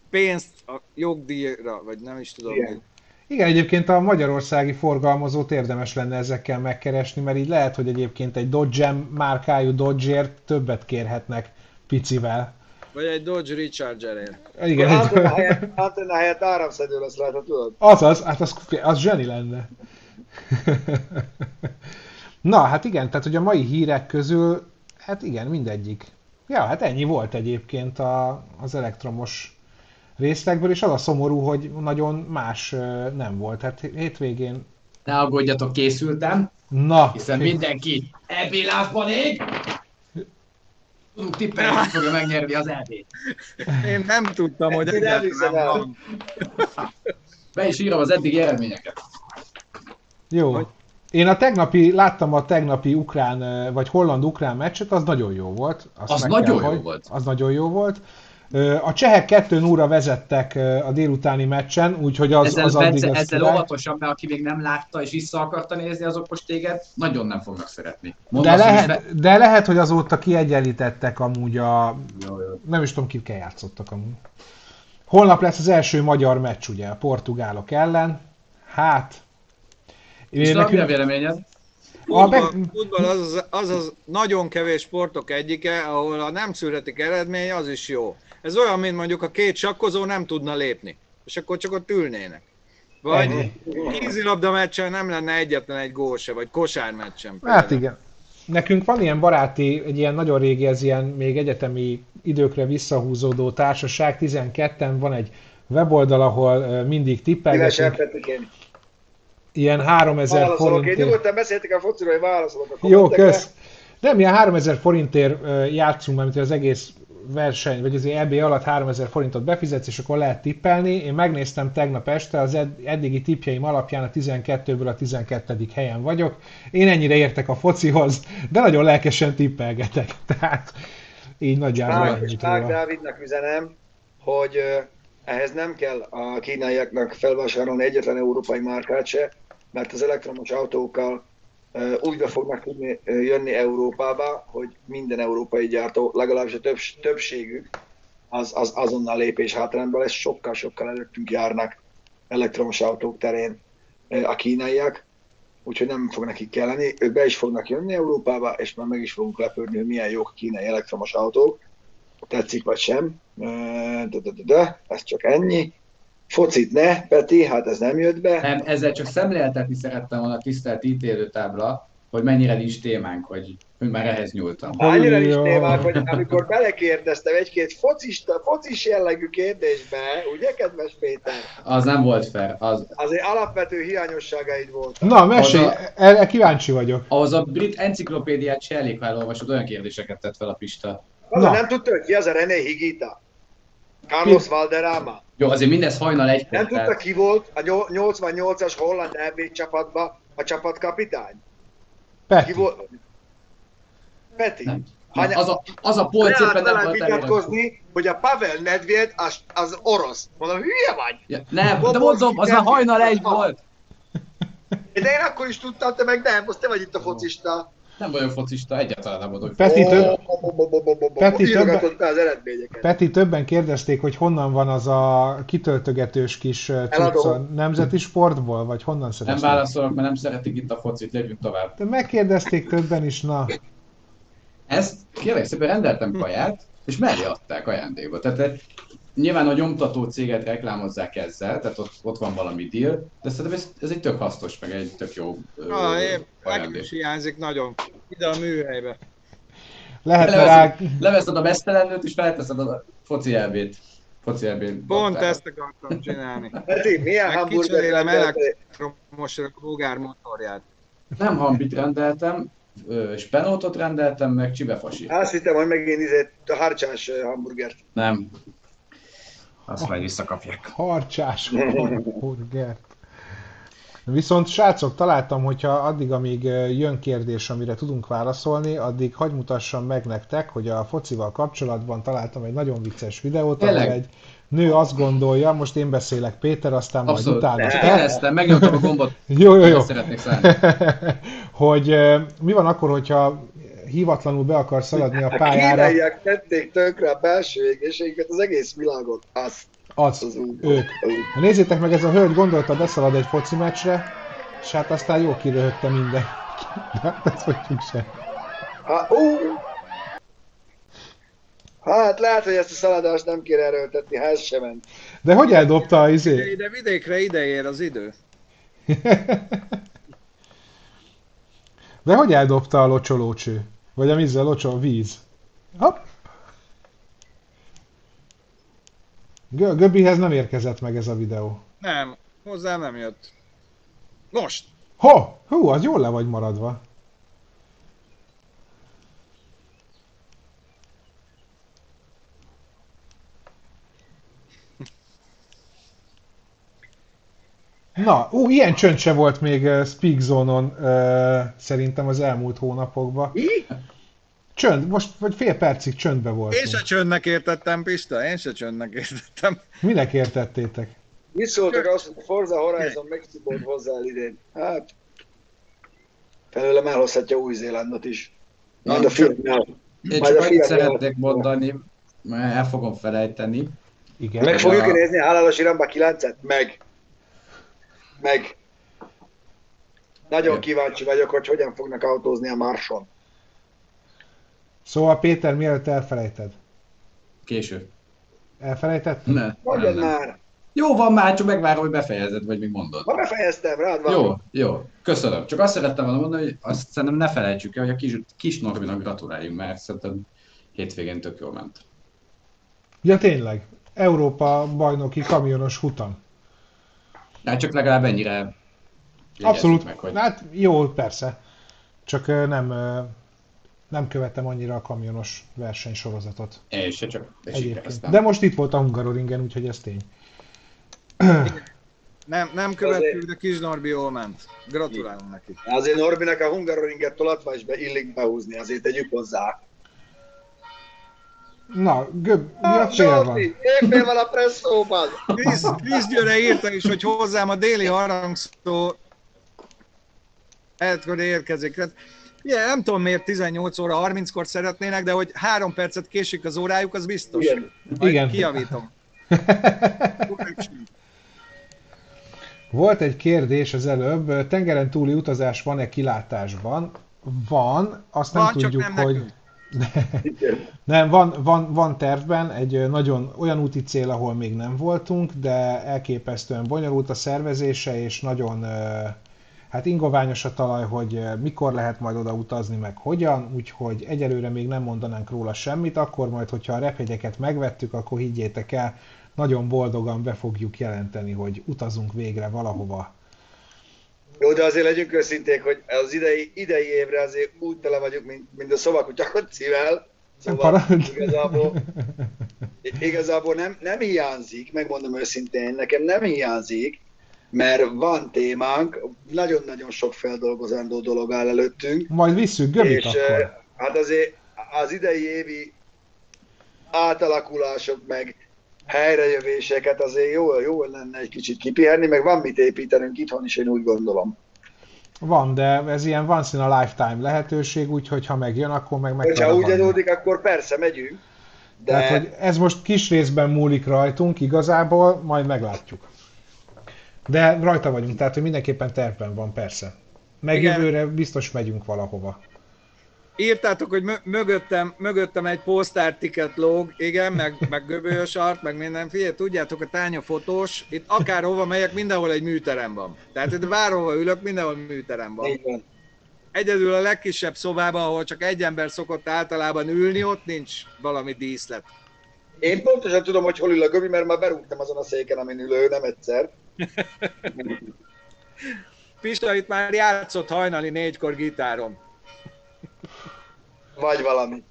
pénzt a jogdíjra, vagy nem is tudom. Igen. Igen, egyébként a magyarországi forgalmazót érdemes lenne ezekkel megkeresni, mert így lehet, hogy egyébként egy Dodge márkájú Dodge-ért többet kérhetnek picivel. Vagy egy Dodge Recharger-ért. Igen. Antenna helyett, antenna helyett áramszedő lesz rajta, tudod? Azaz, hát az, az zseni lenne. Na, hát igen, tehát hogy a mai hírek közül, hát igen, mindegyik. Ja, hát ennyi volt egyébként a, az elektromos részlegből, és az a szomorú, hogy nagyon más nem volt. Hát hétvégén... Ne aggódjatok, készültem. Na. Hiszen mindenki ebélázban ég. Tudunk tippelni, hogy fogja megnyerni az elbét. Én nem tudtam, hogy egyáltalán van. Be is írom az eddigi eredményeket. Jó. Én a tegnapi, láttam a tegnapi ukrán, vagy holland-ukrán meccset, az nagyon jó volt. Azt az nagyon kell, jó hogy, volt. Az nagyon jó volt. A csehek 2 0 vezettek a délutáni meccsen, úgyhogy az, ezzel, az addig Bence, Ezzel óvatosan, mert aki még nem látta és vissza akarta nézni, azok most téged nagyon nem fognak szeretni. de lehet, be... de lehet, hogy azóta kiegyenlítettek amúgy a... Jó, jó. Nem is tudom, kikkel játszottak amúgy. Holnap lesz az első magyar meccs, ugye, a portugálok ellen. Hát... És nekünk... a véleményed? Futball, futball az, az, az az nagyon kevés sportok egyike, ahol ha nem születik eredmény, az is jó. Ez olyan, mint mondjuk a két sakkozó nem tudna lépni, és akkor csak ott ülnének. Vagy vízilabda meccsen nem lenne egyetlen egy gól se, vagy kosár meccsen. Hát igen. Nekünk van ilyen baráti, egy ilyen nagyon régi, ez ilyen még egyetemi időkre visszahúzódó társaság, 12-en van egy weboldal, ahol mindig tippelgetünk. Ilyen 3000 forintért. Én nyugodtan beszéltek a fociról, hogy válaszolok a Jó, kösz. Nem, ilyen 3000 forintért játszunk, mert az egész verseny, vagy az EB alatt 3000 forintot befizetsz, és akkor lehet tippelni. Én megnéztem tegnap este, az eddigi tippjeim alapján a 12-ből a 12. helyen vagyok. Én ennyire értek a focihoz, de nagyon lelkesen tippelgetek. Tehát így nagyjából róla. Dávidnak üzenem, hogy ehhez nem kell a kínaiaknak felvásárolni egyetlen európai márkát se, mert az elektromos autókkal úgy be fognak tudni jönni Európába, hogy minden európai gyártó, legalábbis a több, többségük, az, az azonnal lépés hátrányban lesz, sokkal-sokkal előttünk járnak elektromos autók terén a kínaiak, úgyhogy nem fog nekik kelleni. Ők be is fognak jönni Európába, és már meg is fogunk lepődni, hogy milyen jók a kínai elektromos autók, tetszik vagy sem, de, de, de, de ez csak ennyi. Focit ne, Peti, hát ez nem jött be. Nem, ezzel csak szemléltetni szerettem volna a tisztelt ítélőtábla, hogy mennyire nincs témánk, hogy, hogy már ehhez nyúltam. Annyira nincs témánk, hogy amikor belekérdeztem egy-két focista, focis jellegű kérdésbe, ugye, kedves Péter? Az nem volt fel. Az... Azért alapvető hiányosságaid voltak. Na, mesélj, a... erre kíváncsi vagyok. Ahhoz a brit enciklopédiát se elég, ha elolvasod, olyan kérdéseket tett fel a Pista. Az nem tudta, hogy ki az a René Higita? Carlos Valderrama. Jó, azért mindez hajnal egy Nem tudta ki volt a 88-as holland EB csapatban a csapatkapitány? Peti. Ki volt? Peti. Nem. Hanya... Az a, az a polc éppen nem volt vitatkozni, hogy a Pavel Nedved az, az orosz. Mondom, hülye vagy? Ja, nem, de mondom, az a hajnal egy volt. De én akkor is tudtam, te meg nem, most te vagy itt a focista. Nem vagyok focista, egyáltalán nem vagyok. Peti, több... Peti, többen... az eredményeket. Peti többen kérdezték, hogy honnan van az a kitöltögetős kis cucca. Nemzeti sportból, vagy honnan szeretnék? Nem válaszolok, mert nem szeretik itt a focit, legyünk tovább. De megkérdezték többen is, na. Ezt kérlek szépen rendeltem kaját, és mellé adták ajándékba. Tehát nyilván a nyomtató céget reklámozzák ezzel, tehát ott, ott van valami deal, de szerintem ez, ez egy tök hasznos, meg egy tök jó ah, Nekem is hiányzik nagyon. Ide a műhelybe. Lehetne rá... Leveszed a mesztelenőt, és felteszed a foci elvét. Foci elvét. Pont ezt akartam csinálni. Peti, milyen hamburger elektromos rogár motorját. Nem hambit rendeltem, spenótot rendeltem, meg csibefasi. Azt hittem, hogy megint izé, a harcsás hamburgert. Nem. Azt majd visszakapják. Harcsás hamburgert. Viszont srácok, találtam, hogyha addig, amíg jön kérdés, amire tudunk válaszolni, addig hagy mutassam meg nektek, hogy a focival kapcsolatban találtam egy nagyon vicces videót, ahol egy nő azt gondolja, most én beszélek Péter, aztán majd Abszolút. utána. Éreztem, megnyomtam a gombot. jó, jó, jó. Szeretnék hogy mi van akkor, hogyha hívatlanul be akar szaladni a pályára. A kínaiak tették tönkre a belső égéséget, az egész világot. Azt. Az, az ők. Nézzétek meg, ez a hölgy gondolta beszalad egy foci meccsre, és hát aztán jó kiröhögte minden. De hát ezt mondjuk sem. Ha, Hát lehet, hogy ezt a szaladást nem kéne erőltetni, ha ez sem ment. De hogy eldobta a izé? Ide vidékre ideér az idő. De hogy eldobta a locsolócső? Vagy a vízzel locsol víz? Hopp. Göbbihez nem érkezett meg ez a videó. Nem, hozzá nem jött. Most! Ho! Hú, az jól le vagy maradva. Na, ú, ilyen csönd se volt még uh, Speak Zone-on uh, szerintem az elmúlt hónapokban. Mi? Csönd, most vagy fél percig csöndbe volt. Én se csöndnek értettem, Pista, én se csöndnek értettem. Minek értettétek? Mit szóltak azt, hogy Forza Horizon Mexikót hozzá idén? Hát, felőlem elhozhatja Új-Zélandot is. Majd a filmnál. Én csak annyit szeretnék mondani, mert el fogom felejteni. Igen. Meg fogjuk a... nézni a Halálos Iramba 9-et? Meg. Meg. Nagyon kíváncsi vagyok, hogy hogyan fognak autózni a Marson. Szóval Péter, mielőtt elfelejted? Késő. Elfelejtetted? Ne. Mondjad már! Jó van már, csak megvárom, hogy befejezed, vagy még mondod. Ha befejeztem, rád van. Jó, jó, köszönöm. Csak azt szerettem volna mondani, hogy azt szerintem ne felejtsük el, hogy a kis, kis Norbinak gratuláljunk, mert szerintem hétvégén tök jól ment. Ja tényleg, Európa bajnoki kamionos hutam. Hát csak legalább ennyire Abszolút, meg, hogy... hát jó, persze. Csak nem nem követtem annyira a kamionos versenysorozatot. Én se csak Egyébként. De most itt volt a Hungaroringen, úgyhogy ez tény. Nem, nem követtük, de kis Norbi jól ment. Gratulálunk neki. Azért Norbinek a Hungaroringet tolatva is be illik behúzni, azért tegyük hozzá. Na, göb, mi a fél van? Éppen van a presszóban. Krisz Győre írta is, hogy hozzám a déli harangszó hogy érkezik. Igen, nem tudom miért 18 óra 30-kor szeretnének, de hogy három percet késik az órájuk, az biztos. Igen. Igen. Kijavítom. Volt egy kérdés az előbb, tengeren túli utazás van-e kilátásban? Van, azt nem van, tudjuk, nem hogy... nem, van, van, van tervben egy nagyon olyan úti cél, ahol még nem voltunk, de elképesztően bonyolult a szervezése, és nagyon Hát ingoványos a talaj, hogy mikor lehet majd oda utazni, meg hogyan, úgyhogy egyelőre még nem mondanánk róla semmit, akkor majd, hogyha a repjegyeket megvettük, akkor higgyétek el, nagyon boldogan be fogjuk jelenteni, hogy utazunk végre valahova. Jó, de azért legyünk őszinték, hogy az idei, idei évre azért úgy tele vagyunk, mint, mint a szobakutya kocivel, Szóval igazából, igazából nem, nem hiányzik, megmondom őszintén, nekem nem hiányzik, mert van témánk, nagyon-nagyon sok feldolgozandó dolog áll előttünk. Majd visszük Göbit és, akkor. Hát azért az idei évi átalakulások, meg helyrejövéseket azért jó, jó lenne egy kicsit kipihenni, meg van mit építenünk itthon is, én úgy gondolom. Van, de ez ilyen once in a lifetime lehetőség, úgyhogy ha megjön, akkor meg meg Ha úgy adódik, akkor persze megyünk. De... Tehát, hogy ez most kis részben múlik rajtunk igazából, majd meglátjuk. De rajta vagyunk, tehát hogy mindenképpen tervben van, persze. Meg Igen. jövőre biztos megyünk valahova. Írtátok, hogy mögöttem, mögöttem egy postár ticket lóg, igen, meg, meg göbölyös art, meg minden. Figyelj, tudjátok, a tánya fotós, itt akárhova megyek, mindenhol egy műterem van. Tehát itt bárhova ülök, mindenhol műterem van. Igen. Egyedül a legkisebb szobában, ahol csak egy ember szokott általában ülni, ott nincs valami díszlet. Én pontosan tudom, hogy hol ül a Göbi, mert már berúgtam azon a széken, amin ülő, nem egyszer. Pista itt már játszott hajnali négykor gitáron. Vagy valami.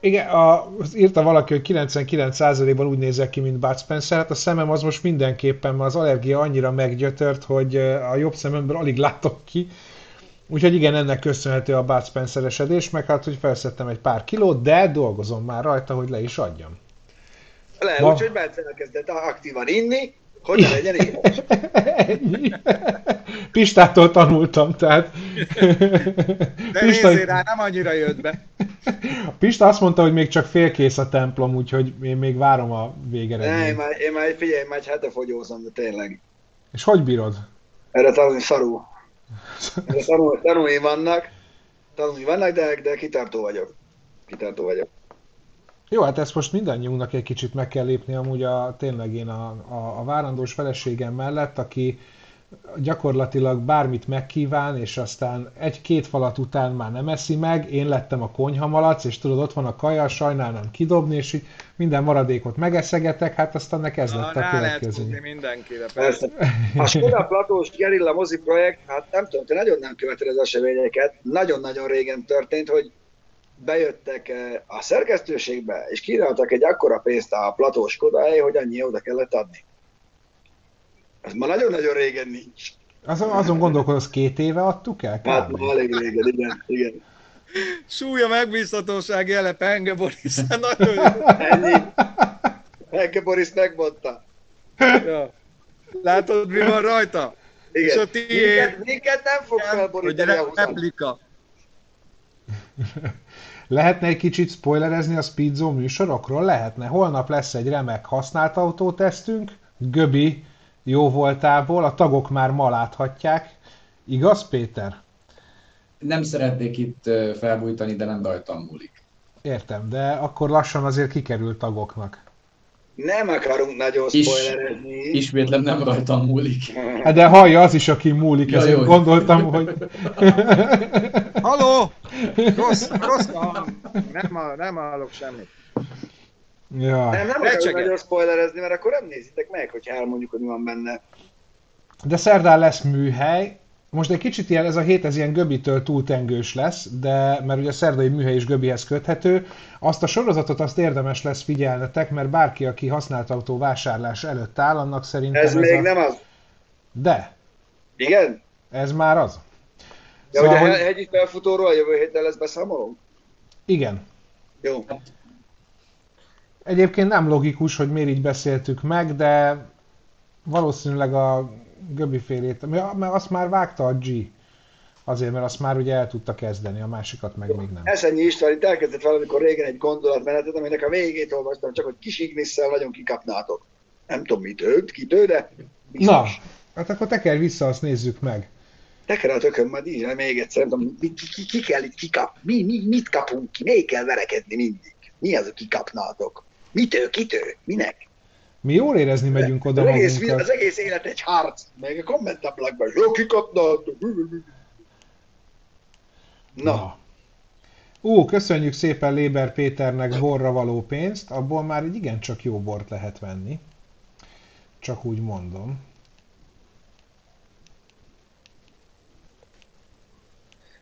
Igen, a, írta valaki, hogy 99%-ban úgy nézek ki, mint Bud Spencer. Hát a szemem az most mindenképpen, mert az allergia annyira meggyötört, hogy a jobb szememből alig látok ki. Úgyhogy igen, ennek köszönhető a Bud Spencer esedés, meg hát, hogy felszettem egy pár kilót, de dolgozom már rajta, hogy le is adjam. Le, Ma... úgyhogy Bence elkezdett aktívan inni, hogy ne legyen éhes. Pistától tanultam, tehát... De Pista... rá, nem annyira jött be. Pista azt mondta, hogy még csak félkész a templom, úgyhogy én még várom a végeredményt. Ne, én már, én már figyelj, már egy hete fogyózom, de tényleg. És hogy bírod? Erre tanulni szarú. Erre tanul, tanulni vannak, tanulni vannak, de, de kitartó vagyok. Kitartó vagyok. Jó, hát ezt most mindannyiunknak egy kicsit meg kell lépni amúgy a, tényleg én a, a, a várandós feleségem mellett, aki gyakorlatilag bármit megkíván, és aztán egy-két falat után már nem eszi meg, én lettem a konyhamalac, és tudod, ott van a kaja, sajnálnám kidobni, és így minden maradékot megeszegetek, hát aztán ne ez lett a következő. Mindenkire, persze. A Skoda Platós Gerilla mozi projekt, hát nem tudom, te nagyon nem követed az eseményeket, nagyon-nagyon régen történt, hogy bejöttek eh, a szerkesztőségbe, és kínáltak egy akkora pénzt a platós kodáé, hogy annyi oda kellett adni. Ez ma nagyon-nagyon régen nincs. Azon, azon gondolkodsz, két éve adtuk el? Kb. Hát ma elég régen, igen. igen. Súlya megbízhatóság jele Penge Boris. Nagyon jó. Ennyi. Penge Boris megmondta. Ja. Látod, mi van rajta? Igen. És a tiéd... Minket, minket nem fog felborítani a replika. Lehetne egy kicsit spoilerezni a Speedzone műsorokról? Lehetne. Holnap lesz egy remek használt autótesztünk, Göbi jó voltából, a tagok már ma láthatják. Igaz, Péter? Nem szeretnék itt felbújtani, de nem rajtam múlik. Értem, de akkor lassan azért kikerült tagoknak. Nem akarunk nagyon spoilerezni. Is, ismétlem nem rajtam múlik. Hát de hallja az is, aki múlik, ja, ezért jó. gondoltam, hogy... Haló! Rossz, rossz Nem, nem hallok semmit. Ja. Nem, nem akarok nagyon spoilerezni, mert akkor nem nézitek meg, hogyha elmondjuk, hogy mi van benne. De szerdán lesz műhely, most egy kicsit ilyen, ez a hét ez ilyen Göbitől túltengős lesz, de mert ugye a szerdai műhely is Göbihez köthető. Azt a sorozatot azt érdemes lesz figyelnetek, mert bárki, aki használt autó vásárlás előtt áll, annak szerintem ez, ez még a... nem az. De. Igen? Ez már az. De szóval, hogy... hegyi felfutóról a jövő héten lesz beszámoló? Igen. Jó. Egyébként nem logikus, hogy miért így beszéltük meg, de valószínűleg a Göbi félét, mert azt már vágta a G. Azért, mert azt már ugye el tudta kezdeni, a másikat meg még nem. Eszenyi István itt elkezdett valamikor régen egy gondolatmenetet, aminek a végét olvastam, csak hogy kis Ignisszel nagyon kikapnátok. Nem tudom, mit őt, kitő, de biztos. Na, hát akkor te kell vissza, azt nézzük meg. Teker a tököm, majd így még egyszer, nem tudom, ki, ki, ki, kell itt kikap, mi, mi, mit kapunk ki, még kell verekedni mindig. Mi az, hogy kikapnátok? Mitől, kitől, minek? Mi jól érezni megyünk oda az egész, magunkat. Az egész élet egy harc, meg a kommentablakban, jó kikapnátok. Na. Na. Ú, köszönjük szépen Léber Péternek borra való pénzt, abból már egy igencsak jó bort lehet venni. Csak úgy mondom.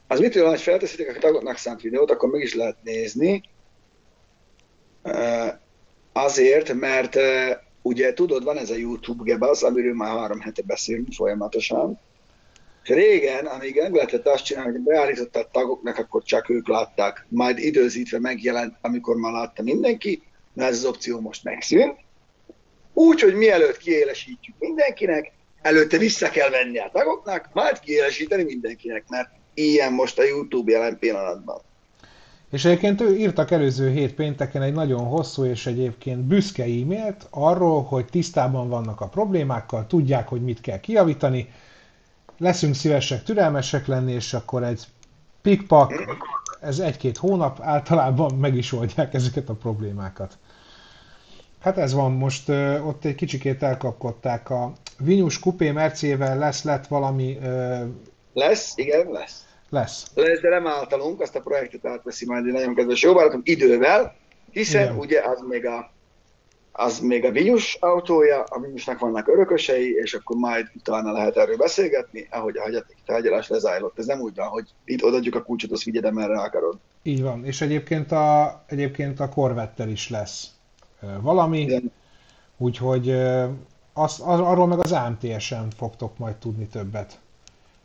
Az mit van, hogy felteszitek a tagoknak szánt videót, akkor meg is lehet nézni. Azért, mert ugye tudod, van ez a YouTube gebasz, amiről már három hete beszélünk folyamatosan, régen, amíg nem lehetett azt csinálni, hogy beállította a tagoknak, akkor csak ők látták, majd időzítve megjelent, amikor már látta mindenki, mert ez az opció most megszűnt. Úgy, hogy mielőtt kiélesítjük mindenkinek, előtte vissza kell venni a tagoknak, majd kiélesíteni mindenkinek, mert ilyen most a YouTube jelen pillanatban. És egyébként ő írtak előző hét pénteken egy nagyon hosszú és egyébként büszke e-mailt arról, hogy tisztában vannak a problémákkal, tudják, hogy mit kell kijavítani, leszünk szívesek, türelmesek lenni, és akkor egy pikpak ez egy-két hónap, általában meg is oldják ezeket a problémákat. Hát ez van, most ö, ott egy kicsikét elkapkodták a Vinyus Coupé Mercével lesz, lett valami... Ö, Lesz, igen, lesz. lesz. Lesz, de nem általunk, azt a projektet átveszi majd egy nagyon kedves jó barátom idővel, hiszen Igen. ugye az még a az még a Vinyus autója, a Vinyusnak vannak örökösei, és akkor majd utána lehet erről beszélgetni, ahogy a hagyaték tárgyalás lezajlott. Ez nem úgy van, hogy itt odaadjuk a kulcsot, azt vigyed, merre akarod. Így van. És egyébként a, egyébként a Corvette-tel is lesz valami, Igen. úgyhogy ö, azt, ar- arról meg az AMTS-en fogtok majd tudni többet.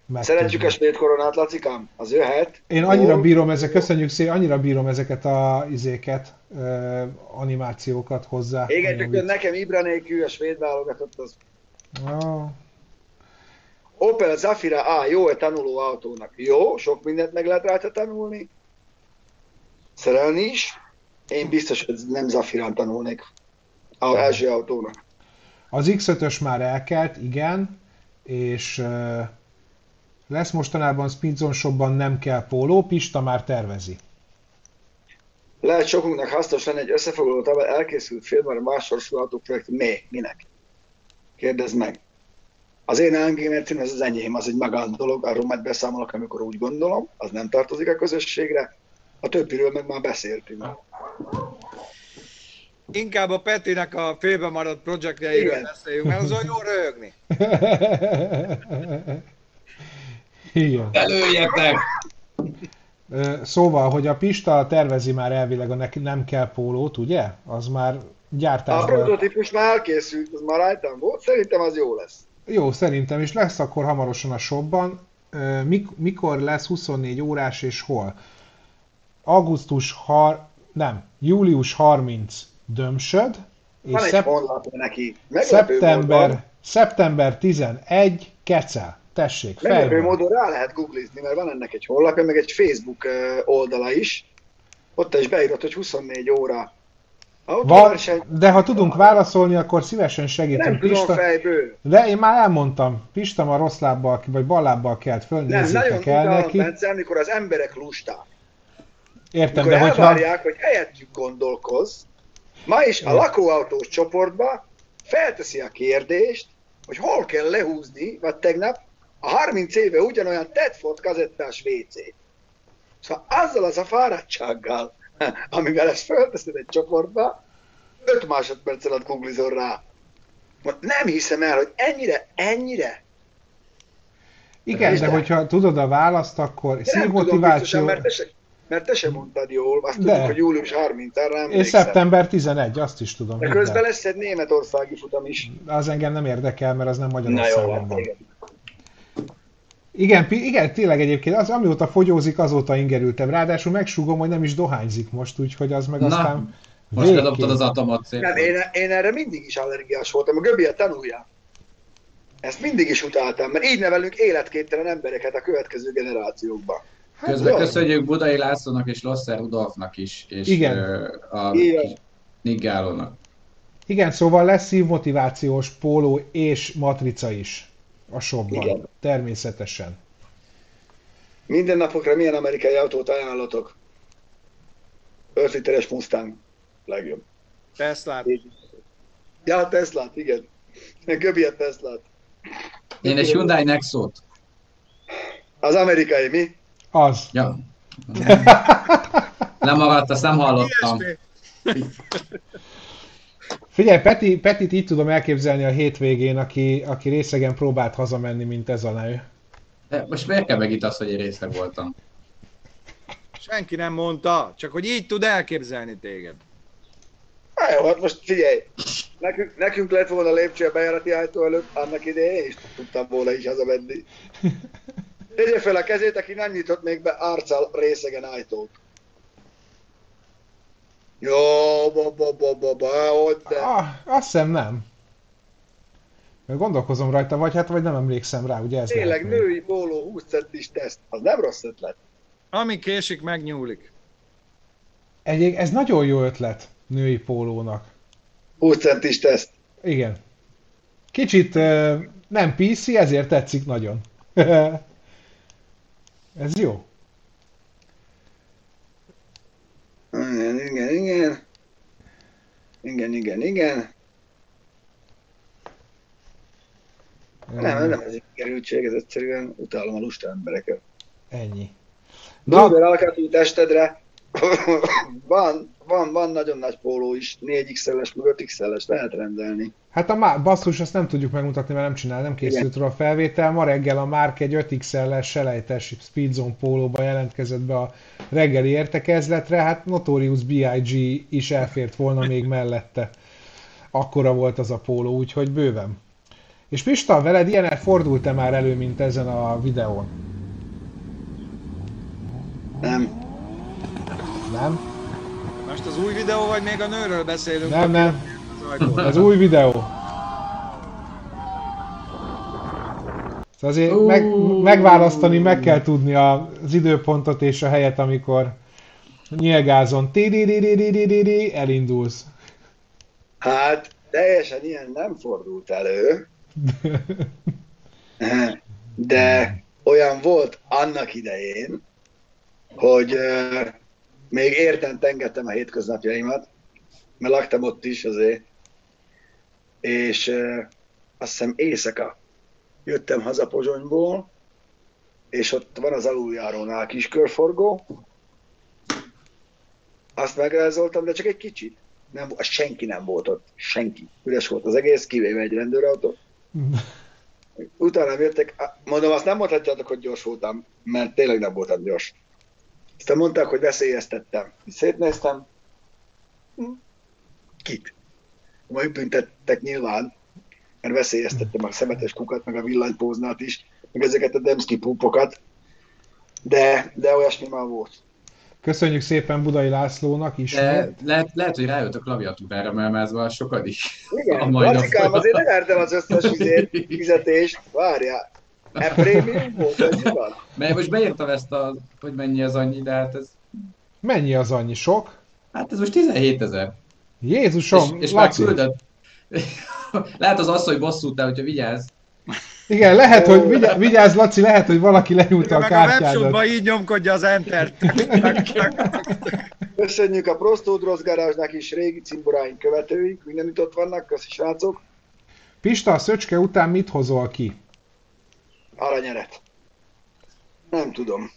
Megtudni. Szeretjük a svéd koronát, Lacikám? Az jöhet. Én annyira Ó, bírom ezek, köszönjük szépen, annyira bírom ezeket a izéket, ö, animációkat hozzá. Igen, csak nekem Ibra nélkül a svéd válogatott az Ó, Opel Zafira A jó-e tanuló autónak? Jó, sok mindent meg lehet rajta tanulni. Szerelni is. Én biztos, hogy nem Zafirán tanulnék. Az első autónak. Az X5-ös már elkelt, igen, és ö, lesz mostanában Speedzone Shopban nem kell póló, Pista már tervezi. Lehet sokunknak hasznos lenne egy összefoglaló tabel elkészült filmben a másosul autóprojekt. Mi? Minek? Kérdezd meg. Az én AMG az az enyém, az egy magán dolog, arról majd beszámolok, amikor úgy gondolom, az nem tartozik a közösségre. A többiről meg már beszéltünk. Inkább a Petinek a félbe maradt projektjeiről Igen. beszéljünk, mert az olyan jó röhögni. igen. Előjetek! Ö, Szóval, hogy a Pista tervezi már elvileg a neki nem kell pólót, ugye? Az már A gyártásban... prototípus már elkészült, az már rajtam volt, szerintem az jó lesz. Jó, szerintem, és lesz akkor hamarosan a shopban. Mikor lesz 24 órás és hol? Augusztus, har... nem, július 30 Dömsöd, és Van egy szep- neki. Meglepő módon, szeptember, szeptember 11 Kecel. Tessék, meglepő módon rá lehet googlizni, mert van ennek egy honlapja, meg egy Facebook oldala is. Ott is beírott, hogy 24 óra. Van, Autóverseny, de ha tudunk válaszolni, akkor szívesen nem segítünk. tudom Pista, fejből. de én már elmondtam, Pista ma rossz lábbal, vagy bal lábbal kelt föl, Nem, nagyon el neki. Bence, amikor az emberek lusták. Értem, Amikor de hogyha... elvárják, hogy helyettük gondolkoz, ma is a lakóautós csoportba felteszi a kérdést, hogy hol kell lehúzni, vagy tegnap a 30 éve ugyanolyan Tedford kazettás WC-t. Szóval azzal az a fáradtsággal, amivel ezt felteszed egy csoportba, 5 másodperc alatt googlizol rá. Nem hiszem el, hogy ennyire, ennyire. Igen, de de- hogyha tudod a választ, akkor szívmotiváció... mert te, se, mert te sem mondtad jól, azt De. tudjuk, hogy július 30-án rám És szeptember 11, azt is tudom. De közben lesz egy németországi futam is. Az engem nem érdekel, mert az nem Magyarországon van. van. igen. Igen, igen, tényleg egyébként, az amióta fogyózik, azóta ingerültem. Ráadásul megsugom, hogy nem is dohányzik most, úgyhogy az meg Na, aztán Most bedobtad az atomot szépen. Nem, én, én erre mindig is allergiás voltam, a Göbi a tanulja. Ezt mindig is utáltam, mert így nevelünk életképtelen embereket a következő generációkban. Közben jó. köszönjük Budai Lászlónak és Losser Rudolfnak is, és Igen. a Igen. Nick Gálónak. Igen, szóval lesz szívmotivációs póló és matrica is a shopban. Igen. Természetesen. Minden napokra milyen amerikai autót ajánlatok? 5 literes Mustang. Legjobb. Teslát. Ja, a Teslát, igen. Göbi a Teslát. Én egy Hyundai Nexot. Az amerikai, mi? Az. Ja. Lemaradt, azt nem hallottam. Figyelj, Peti, Petit így tudom elképzelni a hétvégén, aki, aki részegen próbált hazamenni, mint ez a nő. De Most miért kell megint az, hogy én részleg voltam? Senki nem mondta, csak hogy így tud elképzelni téged. Hát jó, hát most figyelj, nekünk, nekünk lett volna lépcső a bejárati ajtó előtt, annak idején, és tudtam volna is hazamenni. Tegye fel a kezét, aki nem nyitott még be arccal részegen ajtót. Jó, ba, ba, ba, ba, ba, hogy de. Ah, azt hiszem nem. Mert Gondolkozom rajta, vagy hát vagy nem emlékszem rá, ugye ez Tényleg lehet női póló 20 centis teszt, az nem rossz ötlet. Ami késik, megnyúlik. Egy, ez nagyon jó ötlet női pólónak. 20 centis teszt. Igen. Kicsit uh, nem PC, ezért tetszik nagyon. ez jó. Igen, igen, igen. Igen, igen, igen. Nem, nem ez egy kerültség, ez egyszerűen utálom a lusta embereket. Ennyi. Na, Bőven alkatú testedre van, van, van nagyon nagy póló is, 4 XL-es, meg 5 XL-es lehet rendelni. Hát a má- basszus, azt nem tudjuk megmutatni, mert nem csinál, nem készült róla a felvétel. Ma reggel a Márk egy 5 XL-es selejtes Speedzone pólóba jelentkezett be a reggeli értekezletre, hát Notorious B.I.G. is elfért volna még mellette. Akkora volt az a póló, úgyhogy bőven. És Pista, veled ilyen fordult-e már elő, mint ezen a videón? Nem. Nem? Most az új videó, vagy még a nőről beszélünk? Nem, nem. Ez új videó. Szóval azért meg, megválasztani meg kell tudni az időpontot és a helyet, amikor nyilgázon elindulsz. Hát teljesen ilyen nem fordult elő, de olyan volt annak idején, hogy uh, még érten tengettem a hétköznapjaimat, mert laktam ott is azért, és azt hiszem éjszaka jöttem haza Pozsonyból, és ott van az aluljárónál kis körforgó, azt megrázoltam, de csak egy kicsit. Nem, senki nem volt ott, senki. Üres volt az egész, kivéve egy rendőrautó. Utána jöttek, mondom, azt nem mondhatjátok, hogy gyors voltam, mert tényleg nem voltam gyors. Aztán mondták, hogy veszélyeztettem. Szétnéztem. Kit? Majd büntettek nyilván, mert veszélyeztettem a szemetes kukat, meg a villanypóznát is, meg ezeket a Demszki púpokat, de, de olyasmi már volt. Köszönjük szépen Budai Lászlónak is. De lehet, lehet, hogy rájött a klaviatúrára, mert ez már sokadik. Igen, A mai Lacikám, azért el az összes fizetést, várjál. E prémium volt, vagy mi van? Mert most beírtam ezt, a, hogy mennyi az annyi, de hát ez, Mennyi az annyi? Sok? hát ez most 17 ezer. És, Jézusom, és már Laci. küldött. Lehet az asszony bosszútál, hogyha vigyázz. Igen, lehet, hogy vigyázz, vigyázz Laci, lehet, hogy valaki lenyúlta a Meg a kártyádat. így nyomkodja az enter Köszönjük a Prostódrosz garázsnak is, régi cimboráink követőink, mindenütt ott vannak, köszi srácok. Pista, a szöcske után mit hozol ki? Aranyeret. Nem tudom.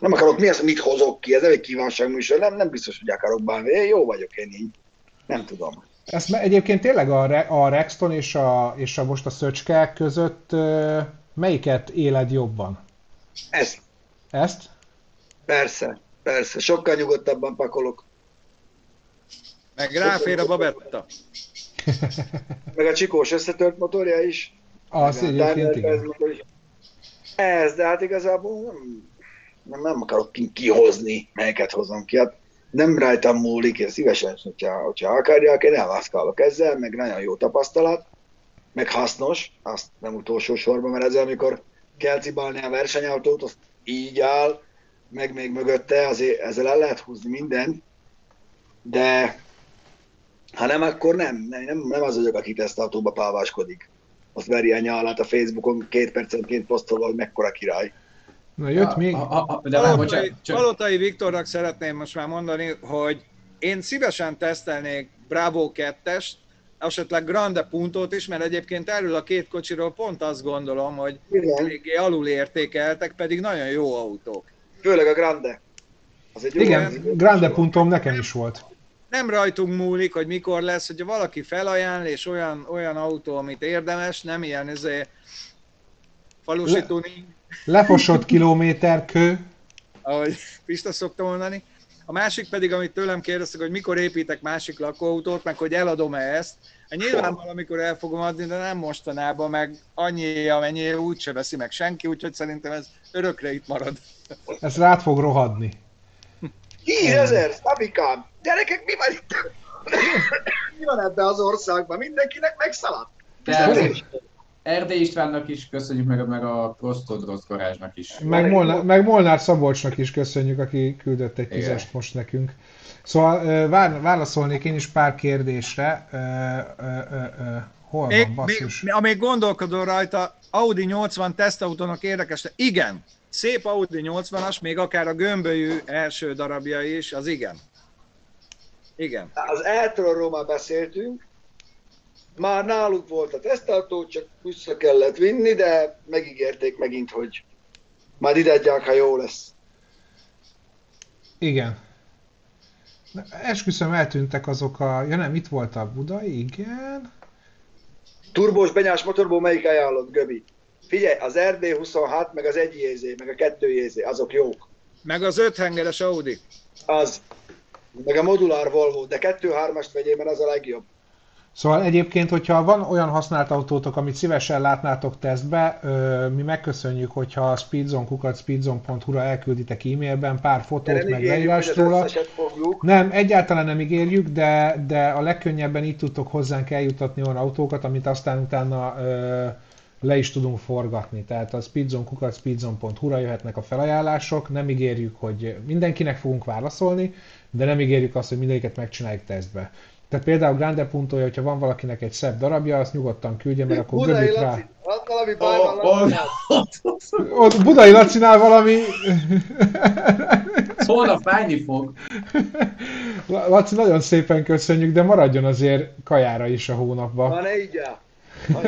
Nem akarok, mi az, mit hozok ki, ez nem egy kívánságműsor, nem, nem biztos, hogy akarok bánni. Én jó vagyok én így. Nem tudom. Ezt egyébként tényleg a, Re- a Rexton és a, és a most a szöcske között melyiket éled jobban? Ez, Ezt? persze, persze. Sokkal nyugodtabban pakolok. Meg ráfér a babetta. Meg a csikós összetört motorja is. Az egyébként igen. Ez, de hát igazából nem, nem, nem akarok ki- kihozni, melyeket hozom ki. Hát nem rajtam múlik, én szívesen, hogyha, hogyha akarják, én elvászkálok ezzel, meg nagyon jó tapasztalat, meg hasznos, azt nem utolsó sorban, mert ezzel, amikor kell cibálni a versenyautót, azt így áll, meg még mögötte, azért ezzel el lehet húzni mindent, de ha nem, akkor nem, nem, nem, nem az vagyok, aki tesztautóba páváskodik. Azt veri a nyalát a Facebookon két percenként posztolva, hogy mekkora király. Na jött még? A, a, a, de Palotai, bocsánat, csak, Palotai Viktornak szeretném most már mondani, hogy én szívesen tesztelnék Bravo 2-est, esetleg Grande Puntót is, mert egyébként erről a két kocsiról pont azt gondolom, hogy eléggé alul értékeltek, pedig nagyon jó autók. főleg a Grande. Az egy jó Igen, autó. Grande Puntom nekem is volt. Nem rajtunk múlik, hogy mikor lesz, hogyha valaki felajánl, és olyan, olyan autó, amit érdemes, nem ilyen izé, falusi Le- tuning, Lefosott kilométer kő. ahogy Pista szokta mondani. A másik pedig, amit tőlem kérdeztek, hogy mikor építek másik lakóautót, meg hogy eladom-e ezt. Hát nyilván valamikor el fogom adni, de nem mostanában, meg annyi, amennyi úgyse veszi meg senki, úgyhogy szerintem ez örökre itt marad. Ez rád fog rohadni. 10 ezer, Szabikám! Gyerekek, mi van itt? mi van ebben az országban? Mindenkinek megszaladt. Erdély Istvánnak is köszönjük, meg, meg a Prostodrosz garázsnak is. Meg, Molnár, meg Molnár Szabolcsnak is köszönjük, aki küldött egy tízest most nekünk. Szóval vár, válaszolnék én is pár kérdésre. Ö, ö, ö, ö, hol Még, van, még, amíg gondolkodol rajta, Audi 80 tesztautónak érdekes, de igen, szép Audi 80-as, még akár a gömbölyű első darabja is, az igen. Igen. Az Eltronról már beszéltünk, már náluk volt a tesztautó, csak vissza kellett vinni, de megígérték megint, hogy majd ide adják, ha jó lesz. Igen. Na, esküszöm, eltűntek azok a... Ja nem, itt volt a Budai, igen. Turbós benyás motorból melyik ajánlott, Göbi? Figyelj, az RD26, meg az 1 JZ, meg a 2 JZ, azok jók. Meg az öthengeres Audi. Az. Meg a modulár Volvo, de 2-3-ast vegyél, mert az a legjobb. Szóval egyébként, hogyha van olyan használt autótok, amit szívesen látnátok tesztbe, mi megköszönjük, hogyha a speedzone.kukat speedzone.hu-ra elkülditek e-mailben pár fotót, meg leírást róla. Nem, egyáltalán nem ígérjük, de, de a legkönnyebben így tudtok hozzánk eljutatni olyan autókat, amit aztán utána ö, le is tudunk forgatni. Tehát a speedzone.kukat speedzone.hu-ra jöhetnek a felajánlások, nem ígérjük, hogy mindenkinek fogunk válaszolni, de nem ígérjük azt, hogy mindegyiket megcsináljuk tesztbe. Tehát például Grande Puntoja, hogyha van valakinek egy szebb darabja, azt nyugodtan küldje, mert akkor Budai göbik Laci, rá. ott valami baj van, Laci. Ott Budai Lacinál valami... Holnap fájni fog. Laci, nagyon szépen köszönjük, de maradjon azért kajára is a hónapban. Na ne így.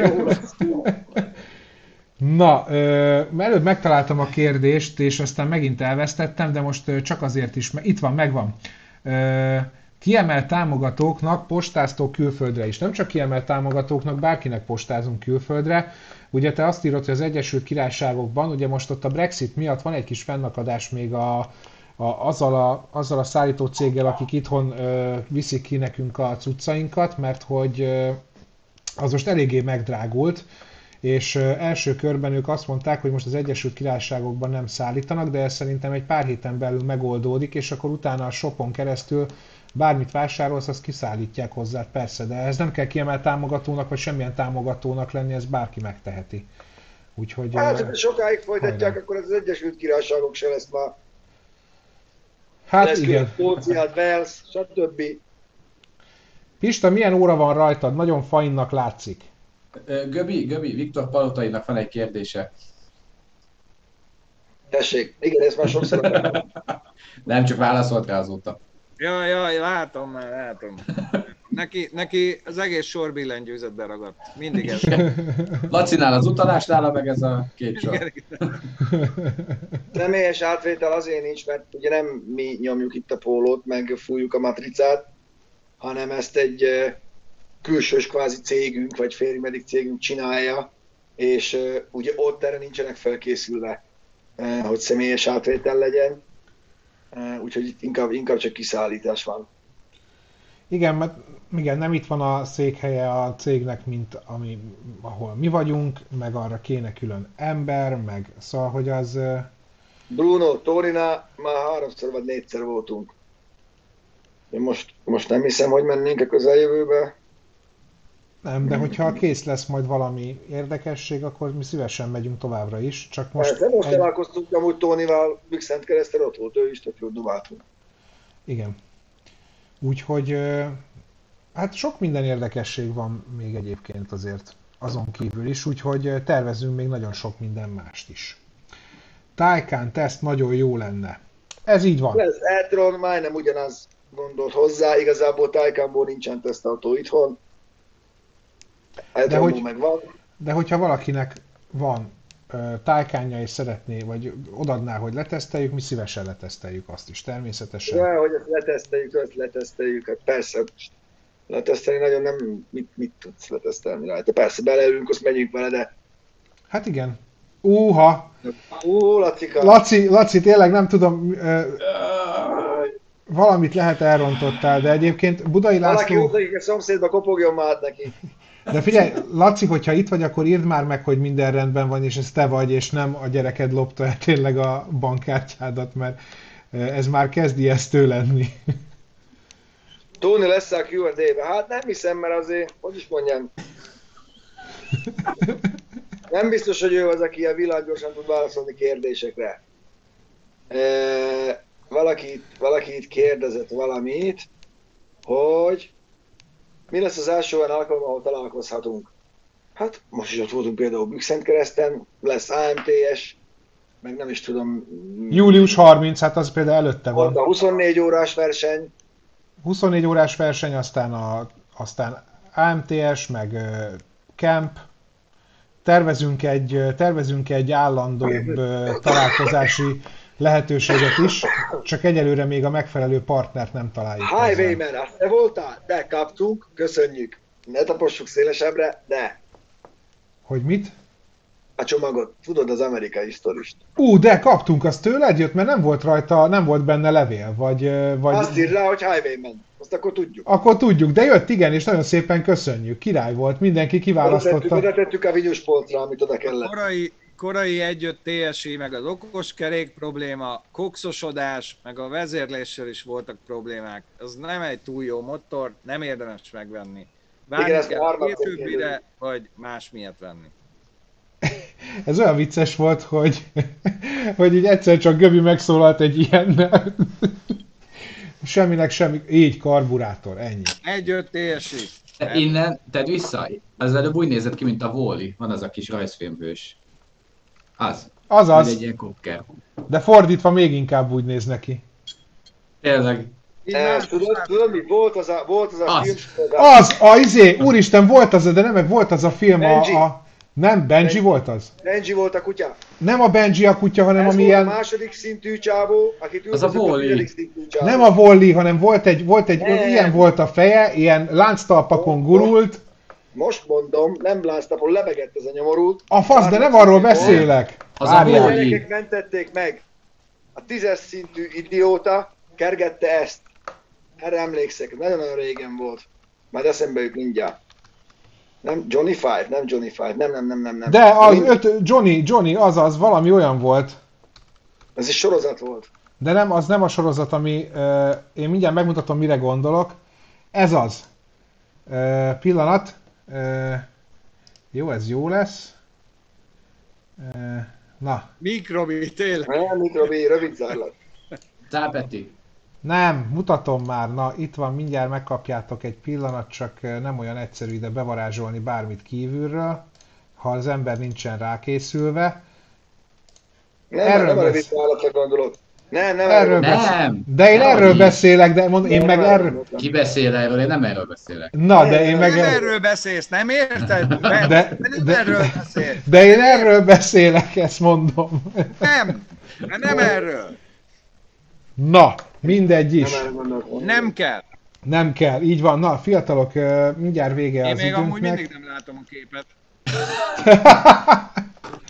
Na, ö, előbb megtaláltam a kérdést, és aztán megint elvesztettem, de most ö, csak azért is, mert itt van, megvan. Ö, kiemelt támogatóknak postáztok külföldre is. Nem csak kiemelt támogatóknak, bárkinek postázunk külföldre. Ugye te azt írod, hogy az Egyesült Királyságokban, ugye most ott a Brexit miatt van egy kis fennakadás még a, a, azzal, a, azzal a szállító céggel, akik itthon ö, viszik ki nekünk a cuccainkat, mert hogy ö, az most eléggé megdrágult, és ö, első körben ők azt mondták, hogy most az Egyesült Királyságokban nem szállítanak, de ez szerintem egy pár héten belül megoldódik, és akkor utána a shopon keresztül bármit vásárolsz, azt kiszállítják hozzá, persze, de ez nem kell kiemelt támogatónak, vagy semmilyen támogatónak lenni, ez bárki megteheti. Úgyhogy... Hát, ha sokáig folytatják, hajrá. akkor az Egyesült Királyságok se lesz már. Hát lesz igen. Skóciát, Wales, stb. Pista, milyen óra van rajtad? Nagyon fainnak látszik. Göbi, Göbi, Viktor Palotainak van egy kérdése. Tessék, igen, ezt már sokszor. Nem csak válaszolt rá azóta. Ja, ja, látom már, látom. Neki, neki az egész sor billentyűzet beragadt. Mindig ez. Lacinál az utalásnál, meg ez a két sor. Személyes átvétel azért nincs, mert ugye nem mi nyomjuk itt a pólót, meg fújjuk a matricát, hanem ezt egy eh, külsős kvázi cégünk, vagy férjmedik cégünk csinálja, és eh, ugye ott erre nincsenek felkészülve, eh, hogy személyes átvétel legyen, úgyhogy itt inkább, inkább csak kiszállítás van. Igen, mert igen, nem itt van a székhelye a cégnek, mint ami, ahol mi vagyunk, meg arra kéne külön ember, meg szóval, hogy az... Bruno, Torina, már háromszor vagy négyszer voltunk. Én most, most nem hiszem, hogy mennénk a közeljövőbe. Nem, de hogyha kész lesz majd valami érdekesség, akkor mi szívesen megyünk továbbra is, csak most... Most, most egy- találkoztunk amúgy Tónival, Bükszent keresztel ott volt ő is, tök jól dubáltunk. Igen. Úgyhogy hát sok minden érdekesség van még egyébként azért azon kívül is, úgyhogy tervezünk még nagyon sok minden mást is. Taycan teszt nagyon jó lenne. Ez így van. Ez Eltron majdnem ugyanaz gondolt hozzá, igazából Taycanból nincsen tesztautó itthon. Eltronból hogy- meg van. De hogyha valakinek van Taycanja és szeretné, vagy odadná, hogy leteszteljük, mi szívesen leteszteljük azt is, természetesen. Ja, hogy ezt leteszteljük, ezt leteszteljük, hát persze. Letesztelni nagyon nem, mit, mit tudsz letesztelni rajta. Persze beleülünk, azt megyünk vele, de Hát igen. Úha! Ú, Lacika, Laci, Laci, tényleg nem tudom, ö, valamit lehet elrontottál, de egyébként Budai valaki László... ott, a szomszédba kopogjon már neki. De figyelj, Laci, hogyha itt vagy, akkor írd már meg, hogy minden rendben van, és ez te vagy, és nem a gyereked lopta el tényleg a bankkártyádat, mert eh, ez már kezd ijesztő lenni. Tóni lesz a Q&A-be. Hát nem hiszem, mert azért, hogy is mondjam, nem biztos, hogy ő az, aki a világorsan tud válaszolni kérdésekre. E, valaki, valaki itt kérdezett valamit, hogy mi lesz az első olyan alkalom, ahol találkozhatunk. Hát most is ott voltunk például Bükszent kereszten, lesz AMTS, meg nem is tudom, Július 30, hát az például előtte volt van. a 24 órás verseny, 24 órás verseny, aztán, a, aztán AMTS, meg ö, Camp. Tervezünk egy, tervezünk egy állandóbb ö, találkozási lehetőséget is, csak egyelőre még a megfelelő partnert nem találjuk. Highwayman, azt te voltál? De kaptunk, köszönjük. Ne tapossuk szélesebbre, de Hogy mit? a csomagot, tudod az amerikai sztorist. Ú, de kaptunk, azt tőled jött, mert nem volt rajta, nem volt benne levél, vagy... vagy... Azt ír rá, hogy Highwayman. Azt akkor tudjuk. Akkor tudjuk, de jött, igen, és nagyon szépen köszönjük. Király volt, mindenki Oda tettük, kiválasztotta. oda tettük a vinyus polcra, amit oda A kellett. korai, korai egyött TSI, meg az okos kerék probléma, kokszosodás, meg a vezérléssel is voltak problémák. Ez nem egy túl jó motor, nem érdemes megvenni. Várni Igen, kell harmadszor későbbire, vagy más miatt venni. Ez olyan vicces volt, hogy, hogy így egyszer csak Göbi megszólalt egy ilyennel. Semminek semmi, így karburátor, ennyi. Egyött TSI. De innen, tedd vissza, az előbb úgy nézett ki, mint a Wally. Van az a kis rajzfilmhős. Az. Az. Azaz, Egy ilyen kokker. de fordítva még inkább úgy néz neki. Tényleg. Más- tudod, tudod, mi volt az a, volt az a Az. film? Az, a izé, úristen, volt az, de nem, meg volt az a film, a, Benji. a nem, Benji volt az? Benji volt a kutya. Nem a Benji a kutya, hanem Ez ami volt a ilyen, második szintű csávó, akit Az a csávó. nem a Wally, hanem volt egy, volt egy, Nem. ilyen volt a feje, ilyen lánctalpakon gurult. Most mondom, nem bláztapon, lebegett ez a nyomorult. A fasz, de nem arról beszélek. Az a gyerekek mentették meg. A tízes szintű idióta kergette ezt. Erre emlékszek, nagyon-nagyon régen volt. Majd eszembe jut mindjárt. Nem Johnny Five, nem Johnny Five, nem, nem, nem, nem, nem. De az Mind- öt, Johnny, Johnny, azaz, valami olyan volt. Ez egy sorozat volt. De nem, az nem a sorozat, ami... Uh, én mindjárt megmutatom, mire gondolok. Ez az. Uh, pillanat. Uh, jó, ez jó lesz. Uh, na, Mikrobi, tényleg. Nem, mikrobi, rövid zárlat. Tápeti. nem, mutatom már. Na, itt van, mindjárt megkapjátok egy pillanat, csak nem olyan egyszerű ide bevarázsolni bármit kívülről, ha az ember nincsen rákészülve. Nem, Erről nem a rövid lesz. Nem, nem Erről erről. beszél- Nem! De én Nem, erről beszélek, de mond, én Nem, meg nem erről... Ki beszél erről? Én nem erről beszélek. Na, de én meg... Nem erről beszélsz, nem érted? De- De, de, nem de- erről beszélsz. De én erről beszélek, ezt mondom. Nem, nem erről. Na, mindegy is. Nem. Nem kell. Nem kell, így van. Na, fiatalok, mindjárt vége Én az még amúgy időnknek. mindig nem látom a képet.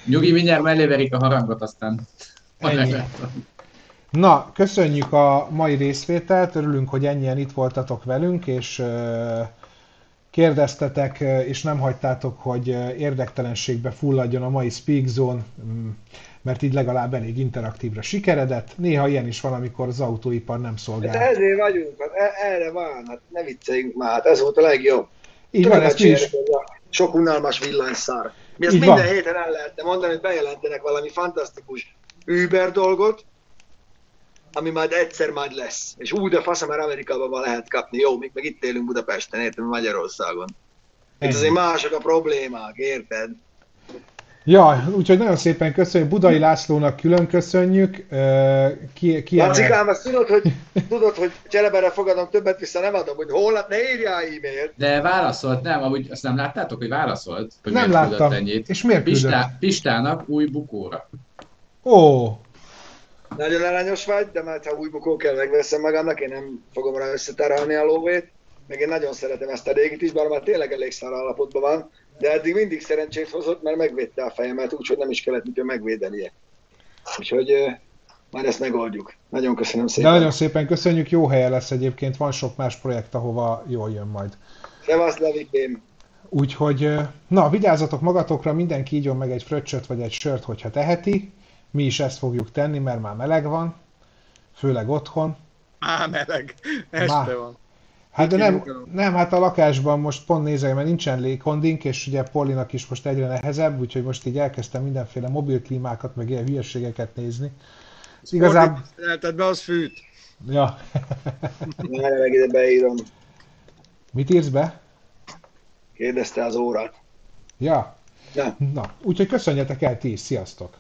Nyugi, mindjárt melléverik a harangot, aztán... Ennyi. Na, köszönjük a mai részvételt, örülünk, hogy ennyien itt voltatok velünk, és kérdeztetek, és nem hagytátok, hogy érdektelenségbe fulladjon a mai Speak Zone, mm, mert így legalább elég interaktívra sikeredett. Néha ilyen is van, amikor az autóipar nem szolgál. ezért vagyunk, hát erre van, hát ne vicceljünk már, hát ez volt a legjobb. Így van, ezt is. Sok unalmas villanyszár. Mi ezt Így minden van. héten el lehetne mondani, hogy bejelentenek valami fantasztikus Uber dolgot, ami majd egyszer majd lesz. És úgy, de faszom, mert Amerikában van lehet kapni. Jó, még meg itt élünk Budapesten, érted, Magyarországon. Itt Ennyi. azért mások a problémák, érted? Ja, úgyhogy nagyon szépen köszönjük. Budai Lászlónak külön köszönjük. Ki, ki Lacikám, tudod, hogy, tudod, hogy csereberre fogadom, többet vissza nem adom, hogy holnap ne írjál e-mailt. De válaszolt, nem, amúgy azt nem láttátok, hogy válaszolt? Hogy Nem láttam. Ennyit. És miért? Pistá, Pistának új bukóra. Ó, Nagyon aranyos vagy, de mert ha új bukó kell, megveszem magamnak, én nem fogom rá összeterelni a lóvét. Meg én nagyon szeretem ezt a régit is, bár már tényleg elég szar állapotban van, de eddig mindig szerencsét hozott, mert megvédte a fejemet, úgyhogy nem is kellett mitől megvédenie. Úgyhogy majd ezt megoldjuk. Nagyon köszönöm szépen. nagyon szépen köszönjük. Jó helye lesz egyébként. Van sok más projekt, ahova jól jön majd. Szevasz, Levikém! Úgyhogy, na, vigyázzatok magatokra, mindenki ígyon meg egy fröccsöt vagy egy sört, hogyha teheti. Mi is ezt fogjuk tenni, mert már meleg van, főleg otthon. Á, meleg. Este Má. van. Hát de nem, nem, hát a lakásban most pont nézek, mert nincsen légkondink, és ugye Polinak is most egyre nehezebb, úgyhogy most így elkezdtem mindenféle mobilklímákat, meg ilyen hülyeségeket nézni. Igazából, Fordítotted be, az fűt. ja. Várj meg ide beírom. Mit írsz be? Kérdezte az órát. Ja. Na, Na, úgyhogy köszönjetek el ti is, sziasztok!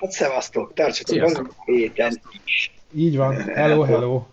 Hát szevasztok, tartsatok velünk héten is. Így van, hello, hello!